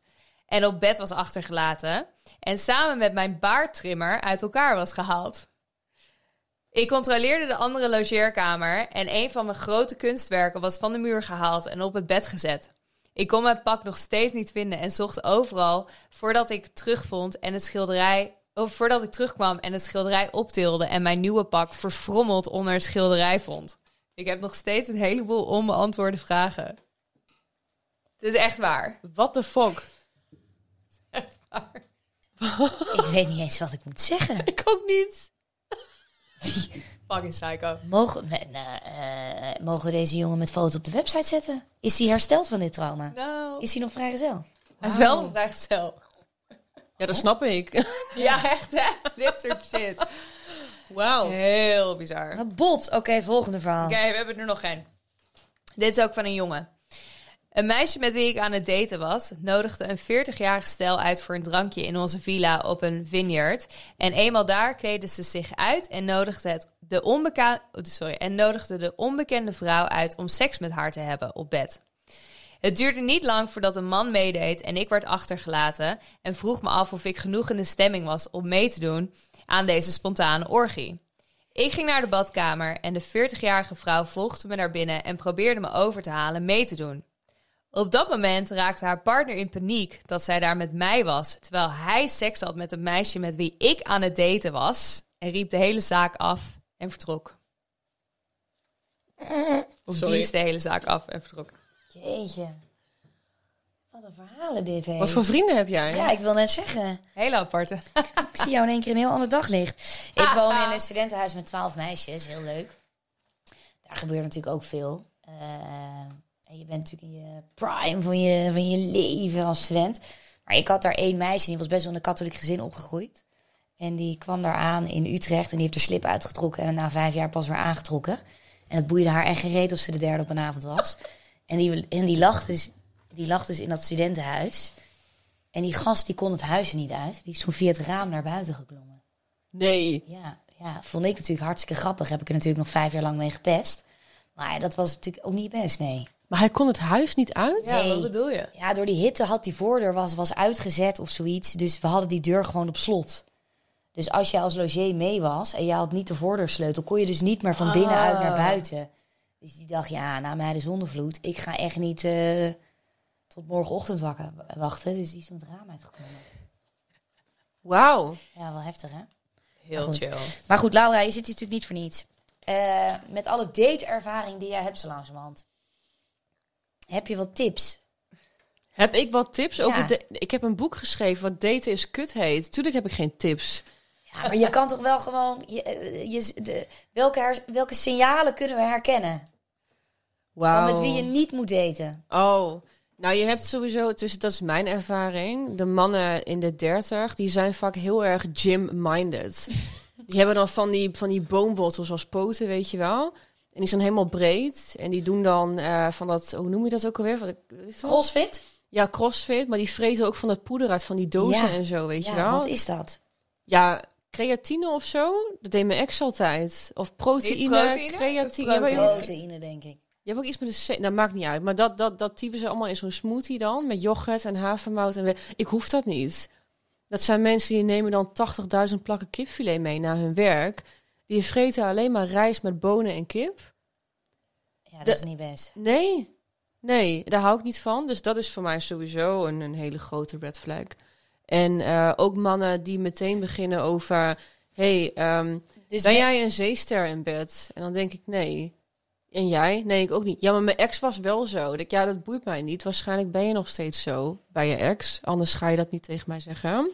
en op bed was achtergelaten en samen met mijn baardtrimmer uit elkaar was gehaald. Ik controleerde de andere logeerkamer en een van mijn grote kunstwerken was van de muur gehaald en op het bed gezet. Ik kon mijn pak nog steeds niet vinden en zocht overal voordat ik terugvond en het schilderij, of voordat ik terugkwam en het schilderij optilde en mijn nieuwe pak verfrommeld onder het schilderij vond. Ik heb nog steeds een heleboel onbeantwoorde vragen. Het is echt waar. What the fuck? Ik weet niet eens wat ik moet zeggen. Ik ook niet. Fucking psycho. Mogen, we- nou, eh, mogen we deze jongen met foto op de website zetten? Is hij hersteld van dit trauma? Nou, Is hij nog vrijgezel? hij is wel een vrijgezel. Ja, dat snap ik. Ja, echt hè? Dit soort shit. Wauw. Heel bizar. Wat bot. Oké, volgende verhaal. Oké, we hebben er nog één. Dit is ook van een jongen. Een meisje met wie ik aan het daten was, nodigde een 40-jarige stel uit voor een drankje in onze villa op een vineyard. En eenmaal daar kleden ze zich uit en nodigde, het de onbeka- oh, sorry, en nodigde de onbekende vrouw uit om seks met haar te hebben op bed. Het duurde niet lang voordat een man meedeed en ik werd achtergelaten en vroeg me af of ik genoeg in de stemming was om mee te doen aan deze spontane orgie. Ik ging naar de badkamer en de 40-jarige vrouw volgde me naar binnen en probeerde me over te halen mee te doen. Op dat moment raakte haar partner in paniek dat zij daar met mij was, terwijl hij seks had met een meisje met wie ik aan het daten was, en riep de hele zaak af en vertrok. Of Sorry. blies de hele zaak af en vertrok. Jeetje. Wat een verhalen dit, hè? Wat voor vrienden heb jij? Ja, ik wil net zeggen. Hele aparte. Ik zie jou in één keer een heel ander daglicht. Ik woon in een studentenhuis met twaalf meisjes. Heel leuk. Daar gebeurt natuurlijk ook veel. Eh, en je bent natuurlijk in je prime van je, van je leven als student. Maar ik had daar één meisje, die was best wel in een katholiek gezin opgegroeid. En die kwam daar aan in Utrecht en die heeft de slip uitgetrokken en na vijf jaar pas weer aangetrokken. En het boeide haar echt gereed of ze de derde op een avond was. En die, en die, lag dus, die lag dus in dat studentenhuis. En die gast die kon het huis er niet uit. Die is toen via het raam naar buiten geklommen. Nee. Ja, ja, vond ik natuurlijk hartstikke grappig. Heb ik er natuurlijk nog vijf jaar lang mee gepest. Maar ja, dat was natuurlijk ook niet best, nee. Maar hij kon het huis niet uit? Ja, Nee. wat bedoel je? Ja, door die hitte had die voordeur was, was uitgezet of zoiets. Dus we hadden die deur gewoon op slot. Dus als je als logier mee was en je had niet de voordeursleutel, kon je dus niet meer van binnenuit naar Ah. buiten. Dus die dacht, ja, na mij de zonnevloed, ik ga echt niet eh, tot morgenochtend wakker, wachten. Dus die is van het raam uitgekomen. Wauw. Ja, wel heftig hè? Heel chill. Maar goed, Laura, je zit hier natuurlijk niet voor niets. Eh, met alle date-ervaring die jij hebt zo langzamerhand. Heb je wat tips? Heb ik wat tips Ja. over... De, ik heb een boek geschreven wat daten is kut heet. Tuurlijk heb ik geen tips. Ja, maar je kan toch wel gewoon... Je, eh, je, de, welke, her- welke signalen kunnen we herkennen? Van Wauw. met wie je niet moet daten. Oh, nou je hebt sowieso, dus dat is mijn ervaring. De mannen in de dertig, die zijn vaak heel erg gym-minded. die hebben dan van die, van die boomwortels als poten, weet je wel. En die zijn helemaal breed. En die doen dan eh, van dat, hoe noem je dat ook alweer? Van? Crossfit? Ja, crossfit. Maar die vreten ook van dat poeder uit van die dozen Ja. en zo, weet je wel. wat is dat? Ja, creatine of zo. Dat deed mijn ex altijd. Of proteïne, creatine. Maar- Proteïne, denk ik. Je hebt ook iets met de C. Dat maakt niet uit. Maar dat, dat, dat typen ze allemaal in zo'n smoothie dan. Met yoghurt en havermout. En ik hoef dat niet. Dat zijn mensen die nemen dan 80.000 plakken kipfilet mee naar hun werk. Die vreten alleen maar rijst met bonen en kip. Ja, dat De- is niet best. Nee, nee, daar hou ik niet van. Dus dat is voor mij sowieso een, een hele grote red flag. En eh, ook mannen die meteen beginnen over... hey, ehm, Dus ben jij een zeester in bed? En dan denk ik, nee. En jij? Nee, ik ook niet. Ja, maar mijn ex was wel zo. Ik, ja, dat boeit mij niet. Waarschijnlijk ben je nog steeds zo bij je ex. Anders ga je dat niet tegen mij zeggen.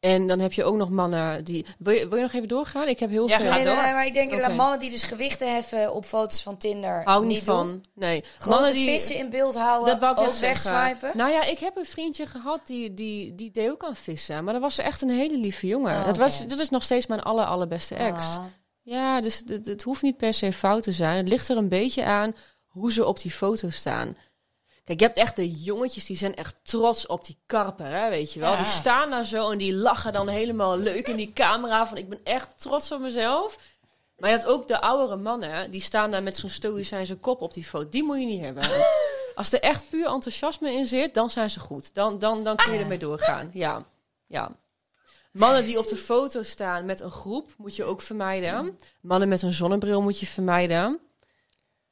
En dan heb je ook nog mannen die... Wil je, wil je nog even doorgaan? Ik heb heel Ja, veel... ga Nee, nee, door. nee, maar ik denk inderdaad mannen die dus gewichten heffen op foto's van Tinder. Hou niet doen. van. Nee. Grote Mannen die... vissen in beeld houden, Dat wou ik wegswipen. Nou ja, ik heb een vriendje gehad die, die, die deed ook aan vissen. Maar dat was echt een hele lieve jongen. Oh, dat, was, dat is nog steeds mijn aller, allerbeste ex. Ah. Ja, dus het, het hoeft niet per se fout te zijn. Het ligt er een beetje aan hoe ze op die foto staan. Kijk, je hebt echt de jongetjes die zijn echt trots op die karper, hè, weet je wel. Ja. Die staan daar zo en die lachen dan helemaal leuk in die camera van ik ben echt trots op mezelf. Maar je hebt ook de oudere mannen, die staan daar met zo'n stoïcijnse kop op die foto. Die moet je niet hebben. Als er echt puur enthousiasme in zit, dan zijn ze goed. Dan, dan, dan kun je ermee doorgaan. Ja, ja. Mannen die op de foto staan met een groep moet je ook vermijden. Mannen met een zonnebril moet je vermijden.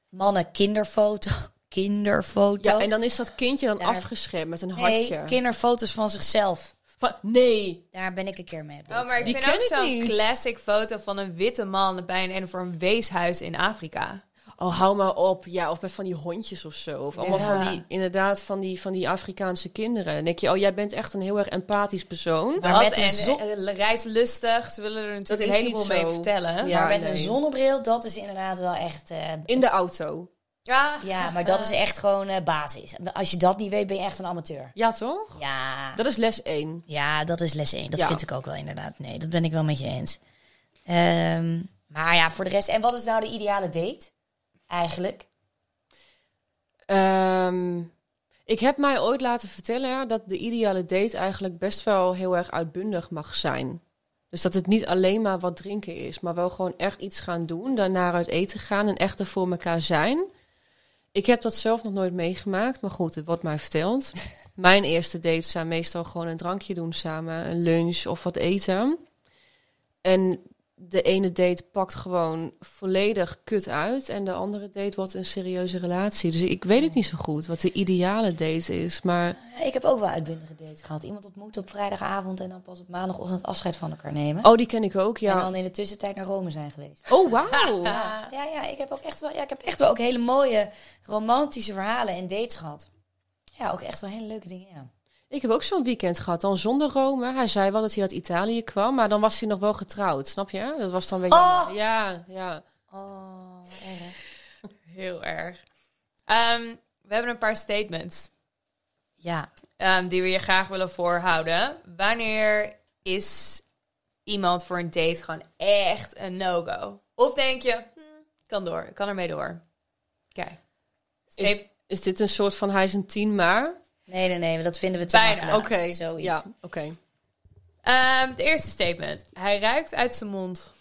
Mannen, kinderfoto. Kinderfoto. Ja, en dan is dat kindje dan Daar- afgeschermd met een nee, hartje. kinderfoto's van zichzelf. Van, nee. Daar ben ik een keer mee. op Oh, maar ik Die vind ken ook ik zo'n niet. classic foto van een witte man bij een, een voor een weeshuis in Afrika. Oh, hou maar op. Ja, of met van die hondjes of zo. Of allemaal Ja. van die, inderdaad, van die, van die Afrikaanse kinderen. Dan denk je, oh, jij bent echt een heel erg empathisch persoon. Maar Dat met en zo- reislustig, ze willen er natuurlijk een heleboel mee vertellen. Ja. maar met nee. een zonnebril, dat is inderdaad wel echt... eh, In de auto. Ja, ja, maar dat is echt gewoon eh, basis. Als je dat niet weet, ben je echt een amateur. Ja, toch? Ja, Dat is les 1. ja dat is les 1. Dat Ja. vind ik ook wel inderdaad. Nee, dat ben ik wel met je eens. Ehm, maar ja, voor de rest... En wat is nou de ideale date? Eigenlijk? Ehm, ik heb mij ooit laten vertellen dat de ideale date eigenlijk best wel heel erg uitbundig mag zijn. Dus dat het niet alleen maar wat drinken is, maar wel gewoon echt iets gaan doen, daarna uit eten gaan en echt er voor elkaar zijn. Ik heb dat zelf nog nooit meegemaakt, maar goed, het wordt mij verteld. Mijn eerste dates zijn meestal gewoon een drankje doen samen, een lunch of wat eten. En de ene date pakt gewoon volledig kut uit en de andere date wordt een serieuze relatie. Dus ik weet het niet zo goed wat de ideale date is, maar Ik heb ook wel uitbundige dates gehad. Iemand ontmoeten op vrijdagavond en dan pas op maandagochtend afscheid van elkaar nemen. oh, die ken ik ook, En ja. dan in de tussentijd naar Rome zijn geweest. Oh, wauw. Ja, ja, ja, ik heb ook echt wel, ja, ik heb echt wel ook hele mooie romantische verhalen en dates gehad. Ja, ook echt wel hele leuke dingen, ja. Ik heb ook zo'n weekend gehad, dan zonder Rome. Hij zei wel dat hij uit Italië kwam, maar dan was hij nog wel getrouwd, snap je? Dat was dan weer Oh! Ja, ja. Oh, erg. heel erg. Ehm, we hebben een paar statements Ja, ehm, die we je graag willen voorhouden. Wanneer is iemand voor een date gewoon echt een no-go? Of denk je, hm, kan door, ik kan ermee door. Kijk. Is, is dit een soort van hij is een tien maar? Nee, nee, nee, dat vinden we te Bijna. makkelijk. Oké, Zoiets. ja, oké. Ehm, het eerste statement. Hij ruikt uit zijn mond.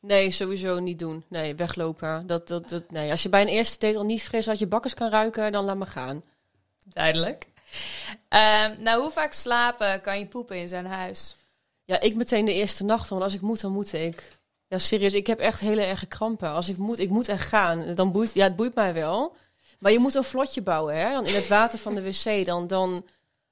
Nee, sowieso niet doen. Nee, weglopen. Dat, dat, dat, nee. Als je bij een eerste date al niet fris uit je bakkers kan ruiken, dan laat maar gaan. Duidelijk. Ehm, nou, hoe vaak slapen kan je poepen in zijn huis? Ja, ik meteen de eerste nacht, want als ik moet, dan moet ik. Ja, serieus, ik heb echt hele erge krampen. Als ik moet, ik moet echt gaan. Dan boeit, ja, het boeit mij wel. Maar je moet een vlotje bouwen, hè? Dan in het water van de wc, dan, dan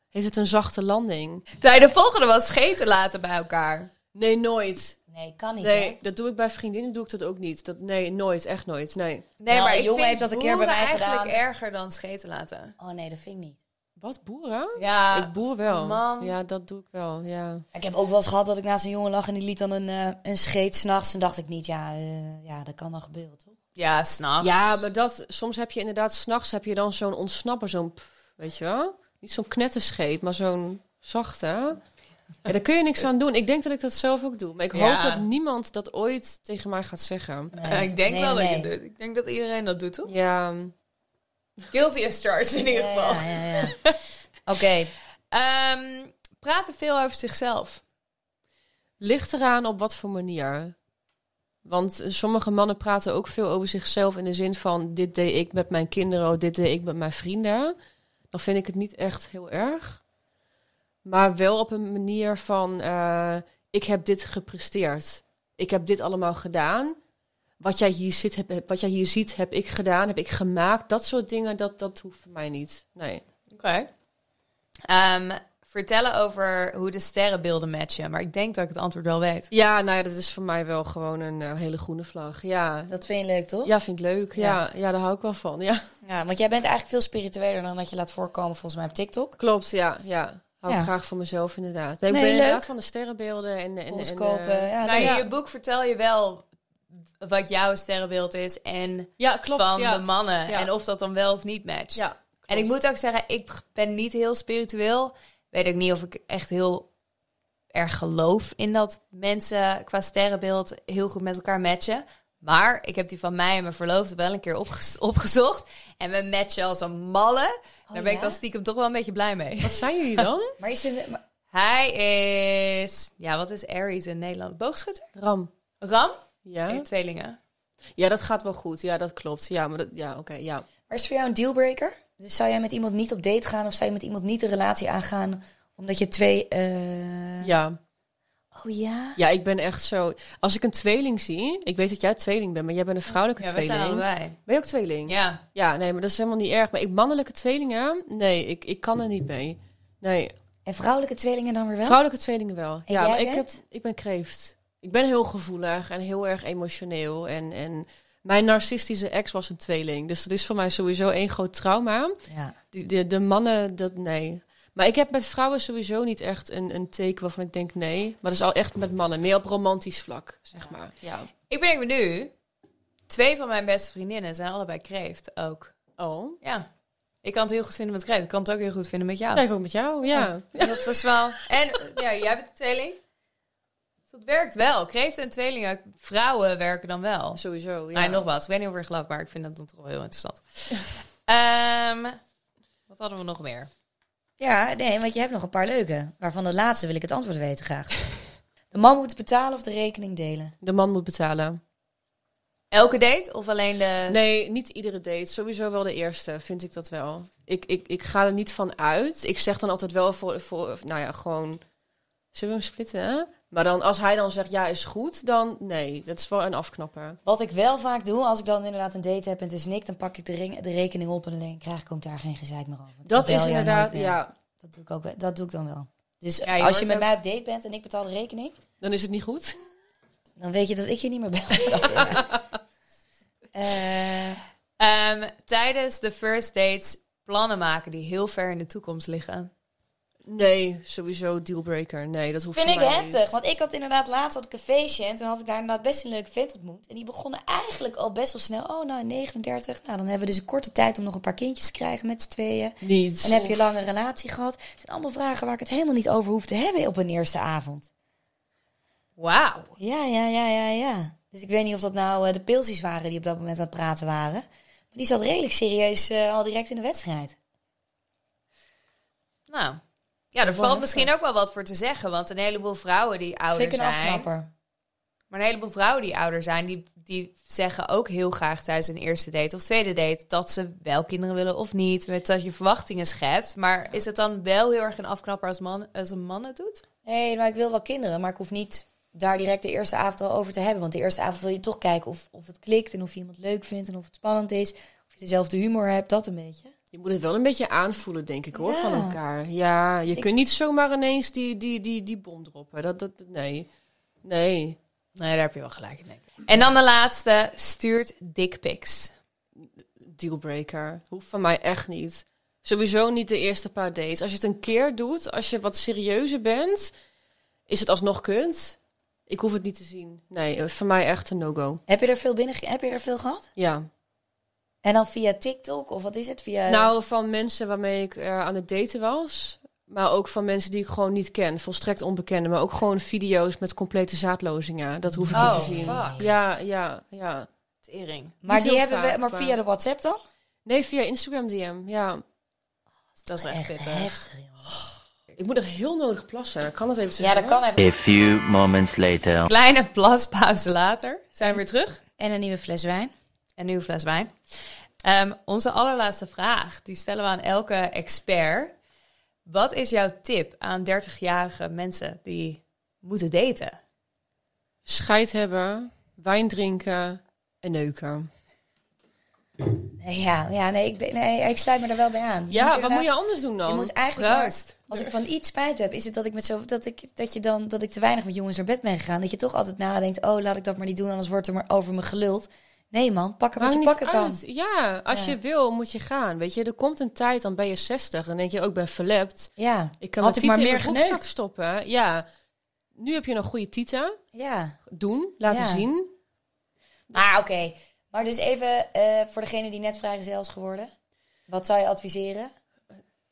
heeft het een zachte landing. Nee, de volgende was scheten laten bij elkaar. Nee, nooit. Nee, kan niet. Nee, hè? dat doe ik bij vriendinnen, doe ik dat ook niet. Dat, nee, nooit, echt nooit. Nee. Nee, Ja, maar ik jongen vind heeft dat een keer bij mij eigenlijk gedaan. erger dan scheten laten. Oh nee, dat vind ik niet. Wat, boeren? Ja, ik boer wel. man. Ja, dat doe ik wel, ja. Ik heb ook wel eens gehad dat ik naast een jongen lag en die liet dan een, eh, een scheet s'nachts. En dacht ik niet, ja, eh, ja, dat kan dan gebeuren, toch? Ja s'nachts. Ja, maar dat, soms heb je inderdaad, s'nachts heb je dan zo'n ontsnapper, zo'n, pff, weet je wel? Niet zo'n knetterscheet, maar zo'n zachte. Ja, daar kun je niks aan doen. Ik denk dat ik dat zelf ook doe. Maar ik Ja. hoop dat niemand dat ooit tegen mij gaat zeggen. Ik denk Nee, wel nee. dat je doet. Ik denk dat iedereen dat doet, toch? Ja, Guilty as charged in ieder Ja, geval. ja, ja, ja. Oké. Ehm, praten veel over zichzelf. ligt eraan op wat voor manier. Want sommige mannen praten ook veel over zichzelf in de zin van... dit deed ik met mijn kinderen, of dit deed ik met mijn vrienden. Dan vind ik het niet echt heel erg. Maar wel op een manier van... eh, ik heb dit gepresteerd. Ik heb dit allemaal gedaan. Wat jij hier, zit, heb, wat jij hier ziet, heb ik gedaan, heb ik gemaakt. Dat soort dingen, dat, dat hoeft voor mij niet. Nee. Oké. Ehm, vertellen over hoe de sterrenbeelden matchen. Maar ik denk dat ik het antwoord wel weet. Ja, nou ja, dat is voor mij wel gewoon een eh, hele groene vlag. Ja. Dat vind je leuk, toch? ja, vind ik leuk. Ja. Ja, daar hou ik wel van. Ja. Ja, want jij bent eigenlijk veel spiritueler dan dat je laat voorkomen volgens mij op TikTok. Klopt, ja. ja. Hou ik Ja. graag voor mezelf inderdaad. Nee, ik ben leuk. inderdaad van de sterrenbeelden en... en, en ja. nou, in ja. je boek vertel je wel wat jouw sterrenbeeld is en ja, klopt. van ja. de mannen. Ja. En of dat dan wel of niet matcht. Ja, En ik moet ook zeggen, ik ben niet heel spiritueel. Weet ik niet of ik echt heel erg geloof in dat mensen qua sterrenbeeld heel goed met elkaar matchen. Maar ik heb die van mij en mijn verloofde wel een keer opgezocht. En we matchen als een malle. Daar ben ik dan stiekem toch wel een beetje blij mee. Wat zijn jullie dan? Maar is het, maar- Hij is... Ja, wat is Aries in Nederland? Boogschutter? Ram. Ram? Ja? En tweelingen. ja, dat gaat wel goed. Ja, dat klopt. Ja, maar dat, ja, oké, ja. maar is het voor jou een dealbreaker? Dus zou jij met iemand niet op date gaan of zou je met iemand niet een relatie aangaan omdat je twee... eh, Ja. Oh ja? ja, ik ben echt zo... Als ik een tweeling zie... Ik weet dat jij tweeling bent, maar jij bent een vrouwelijke Ja, we zijn tweeling. allebei. Ben je ook tweeling? Ja. Ja, nee, maar dat is helemaal niet erg. Maar ik mannelijke tweelingen... Nee, ik, ik kan er niet mee. Nee, En vrouwelijke tweelingen dan weer wel? Vrouwelijke tweelingen wel. En ja, jij maar ik, heb, ik ben kreeft. Ik ben heel gevoelig en heel erg emotioneel. En, en mijn narcistische ex was een tweeling. Dus dat is voor mij sowieso één groot trauma. Ja. Die, de, de mannen, dat nee. Maar ik heb met vrouwen sowieso niet echt een, een teken waarvan ik denk nee. Maar dat is al echt met mannen. Meer op romantisch vlak, zeg maar. Ja. Ik ben ik nu. Twee van mijn beste vriendinnen zijn allebei kreeft ook. Oh. Ja. Ik kan het heel goed vinden met kreeft. Ik kan het ook heel goed vinden met jou. Kijk ook met jou, ja. Ja, Dat is wel... En ja, jij bent een tweeling. Dus dat werkt wel. Kreeft en tweelingen, vrouwen werken dan wel. Sowieso, ja. Nog wat. Ik weet niet of je gelooft, maar ik vind dat dan toch wel heel interessant. Ehm, wat hadden we nog meer? Ja, nee, want je hebt nog een paar leuke. Waarvan de laatste wil ik het antwoord weten graag. De man moet betalen of de rekening delen? De man moet betalen. Elke date of alleen de... Nee, niet iedere date. Sowieso wel de eerste, vind ik dat wel. Ik, ik, ik ga er niet van uit. Ik zeg dan altijd wel voor, voor nou ja, gewoon... Zullen we hem splitten, hè? Maar dan, als hij dan zegt ja, is goed, dan nee. Dat is wel een afknapper. Wat ik wel vaak doe, als ik dan inderdaad een date heb en het is niks, dan pak ik de, ring, de rekening op en dan krijg ik ook daar geen gezeik meer over. Dat is inderdaad, ja. Dat doe ik ook wel. Dat doe ik dan wel. Dus Ja, je als je met ook- mij op date bent en ik betaal de rekening, Dan is het niet goed. dan weet je dat ik je niet meer bel. Ja. Eh, Ehm, tijdens de first dates plannen maken die heel ver in de toekomst liggen. Nee, sowieso dealbreaker. Nee, dat hoeft vind ik heftig, niet. want ik had inderdaad laatst had ik een feestje en toen had ik daar inderdaad best een leuke vent ontmoet. En die begonnen eigenlijk al best wel snel, oh nou 39, nou dan hebben we dus een korte tijd om nog een paar kindjes te krijgen met z'n tweeën. Niet. En heb je een lange relatie gehad? Het zijn allemaal vragen waar ik het helemaal niet over hoef te hebben op een eerste avond. Wauw. Ja, ja, ja, ja, ja. Dus ik weet niet of dat nou eh, de pilsies waren die op dat moment aan het praten waren. Maar die zat redelijk serieus eh, al direct in de wedstrijd. Nou, ja, er valt misschien ook wel wat voor te zeggen. Want een heleboel vrouwen die ouder Vind ik een zijn... afknapper. Maar een heleboel vrouwen die ouder zijn, die, die zeggen ook heel graag tijdens een eerste date of tweede date dat ze wel kinderen willen of niet. Met dat je verwachtingen schept. Maar is het dan wel heel erg een afknapper als, man, als een man het doet? Nee, maar ik wil wel kinderen, maar ik hoef niet daar direct de eerste avond al over te hebben. Want de eerste avond wil je toch kijken of, of het klikt en of je iemand leuk vindt en of het spannend is. Of je dezelfde humor hebt, dat een beetje. Je moet het wel een beetje aanvoelen, denk ik hoor, Ja. van elkaar. Ja, je Dus ik- kunt niet zomaar ineens die, die, die, die bom droppen. Dat, dat, nee. Nee. Nee, daar heb je wel gelijk in. denk ik. En dan de laatste, stuurt dickpics. Dealbreaker. Hoeft van mij echt niet. Sowieso niet de eerste paar dates. Als je het een keer doet, als je wat serieuzer bent, is het alsnog kunt. Ik hoef het niet te zien. Nee, eh, voor mij echt een no-go. Heb je er veel binnen, heb je er veel gehad? Ja. En dan via TikTok of wat is het? Via, Nou, van mensen waarmee ik eh, aan het daten was. Maar ook van mensen die ik gewoon niet ken. Volstrekt onbekende. Maar ook gewoon video's met complete zaadlozingen. Dat hoef ik Oh, niet te zien. fuck. Ja, ja, ja. Tering. maar niet die hebben we, vaak, maar maar- via de WhatsApp dan? Nee, via Instagram DM. Ja. Dat is echt heftig, joh. Ik moet nog heel nodig plassen. Kan dat even Ja, dat kan even. A few moments later. Kleine plaspauze later zijn we weer terug. En een nieuwe fles wijn. Een nieuwe fles wijn. Ehm, onze allerlaatste vraag, die stellen we aan elke expert. Wat is jouw tip aan 30-jarige mensen die moeten daten? Scheid hebben, wijn drinken en neuken. Ja, ja nee, ik, ben, nee, ik sluit me er wel bij aan. Je Ja, wat moet je anders doen dan? Je moet eigenlijk maar- als ik van iets spijt heb, is het dat ik met zo dat ik dat je dan dat ik te weinig met jongens naar bed ben gegaan. Dat je toch altijd nadenkt, oh laat ik dat maar niet doen, anders wordt er maar over me geluld. Nee man, pakken wat je pakken kan. Ja, als Ja. je wil, moet je gaan. Weet je, er komt een tijd, dan ben je 60 en denk je, ook ik ben verlept. Ja, Ik kan ik maar in meer mijn geneukt. stoppen. Ja, nu heb je nog goede tieten. ja. Doen, laten Ja. zien. Maar oké, maar dus even eh, voor degene die net vrijgezel is geworden. Wat zou je adviseren?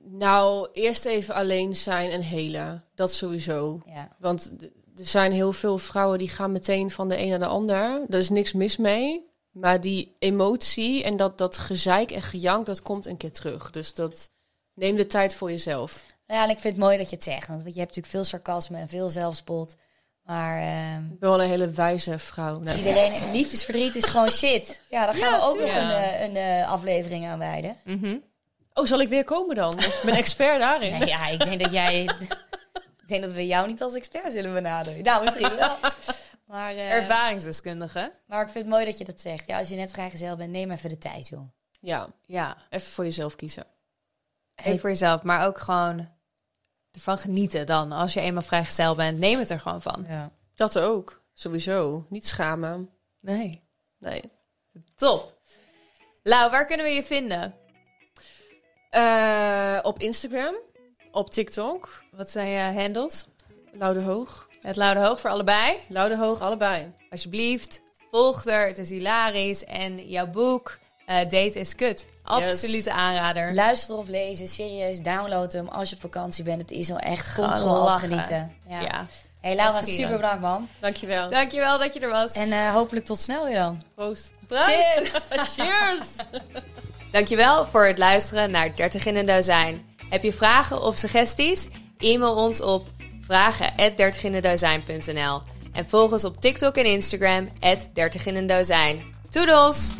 Nou, eerst even alleen zijn en helen. Dat sowieso. Ja. Want er zijn heel veel vrouwen die gaan meteen van de een naar de ander. Daar is niks mis mee. Maar die emotie en dat, dat gezeik en gejank, dat komt een keer terug. Dus dat neem de tijd voor jezelf. Ja, en ik vind het mooi dat je het zegt. Want je hebt natuurlijk veel sarcasme en veel zelfspot. Maar ehm, Ik ben wel een hele wijze vrouw. Nee. iedereen, liefdesverdriet is gewoon shit. Ja, daar gaan we ook nog een, eh, een eh, aflevering aan wijden. Mhm. Oh, zal ik weer komen dan? Ik ben expert daarin. Nee, ja, ik denk dat jij... ik denk dat we jou niet als expert zullen benaderen. Nou, misschien wel. Maar, eh, Ervaringsdeskundige. maar ik vind het mooi dat je dat zegt. Ja, als je net vrijgezel bent, neem even de tijd, joh. Ja, Ja, even voor jezelf kiezen. even voor jezelf, maar ook gewoon ervan genieten dan. Als je eenmaal vrijgezel bent, neem het er gewoon van. Ja. Dat ook, sowieso. Niet schamen. Nee. Nee. Top. Lau, waar kunnen we je vinden? Eh, op Instagram, op TikTok, Wat zijn je handles? Laude Hoog. Het Laude Hoog voor allebei. Laude Hoog, allebei. Alsjeblieft, volg er. Het is hilarisch. En jouw boek, eh, Date is Kut. Absolute aanrader. Luisteren of lezen, serieus, download hem als je op vakantie bent. Het is wel echt Gewoon controle genieten. Ja. Ja. Hey Laura, super bedankt man. Dankjewel. Dankjewel dat je er was. En eh, hopelijk tot snel weer dan. Proost. Cheers! Cheers! Dankjewel voor het luisteren naar 30 in een dozijn. Heb je vragen of suggesties? E-mail ons op vragen@dertiginendozijn.nl en volg ons op TikTok en Instagram 30 in een dozijn. Toedels!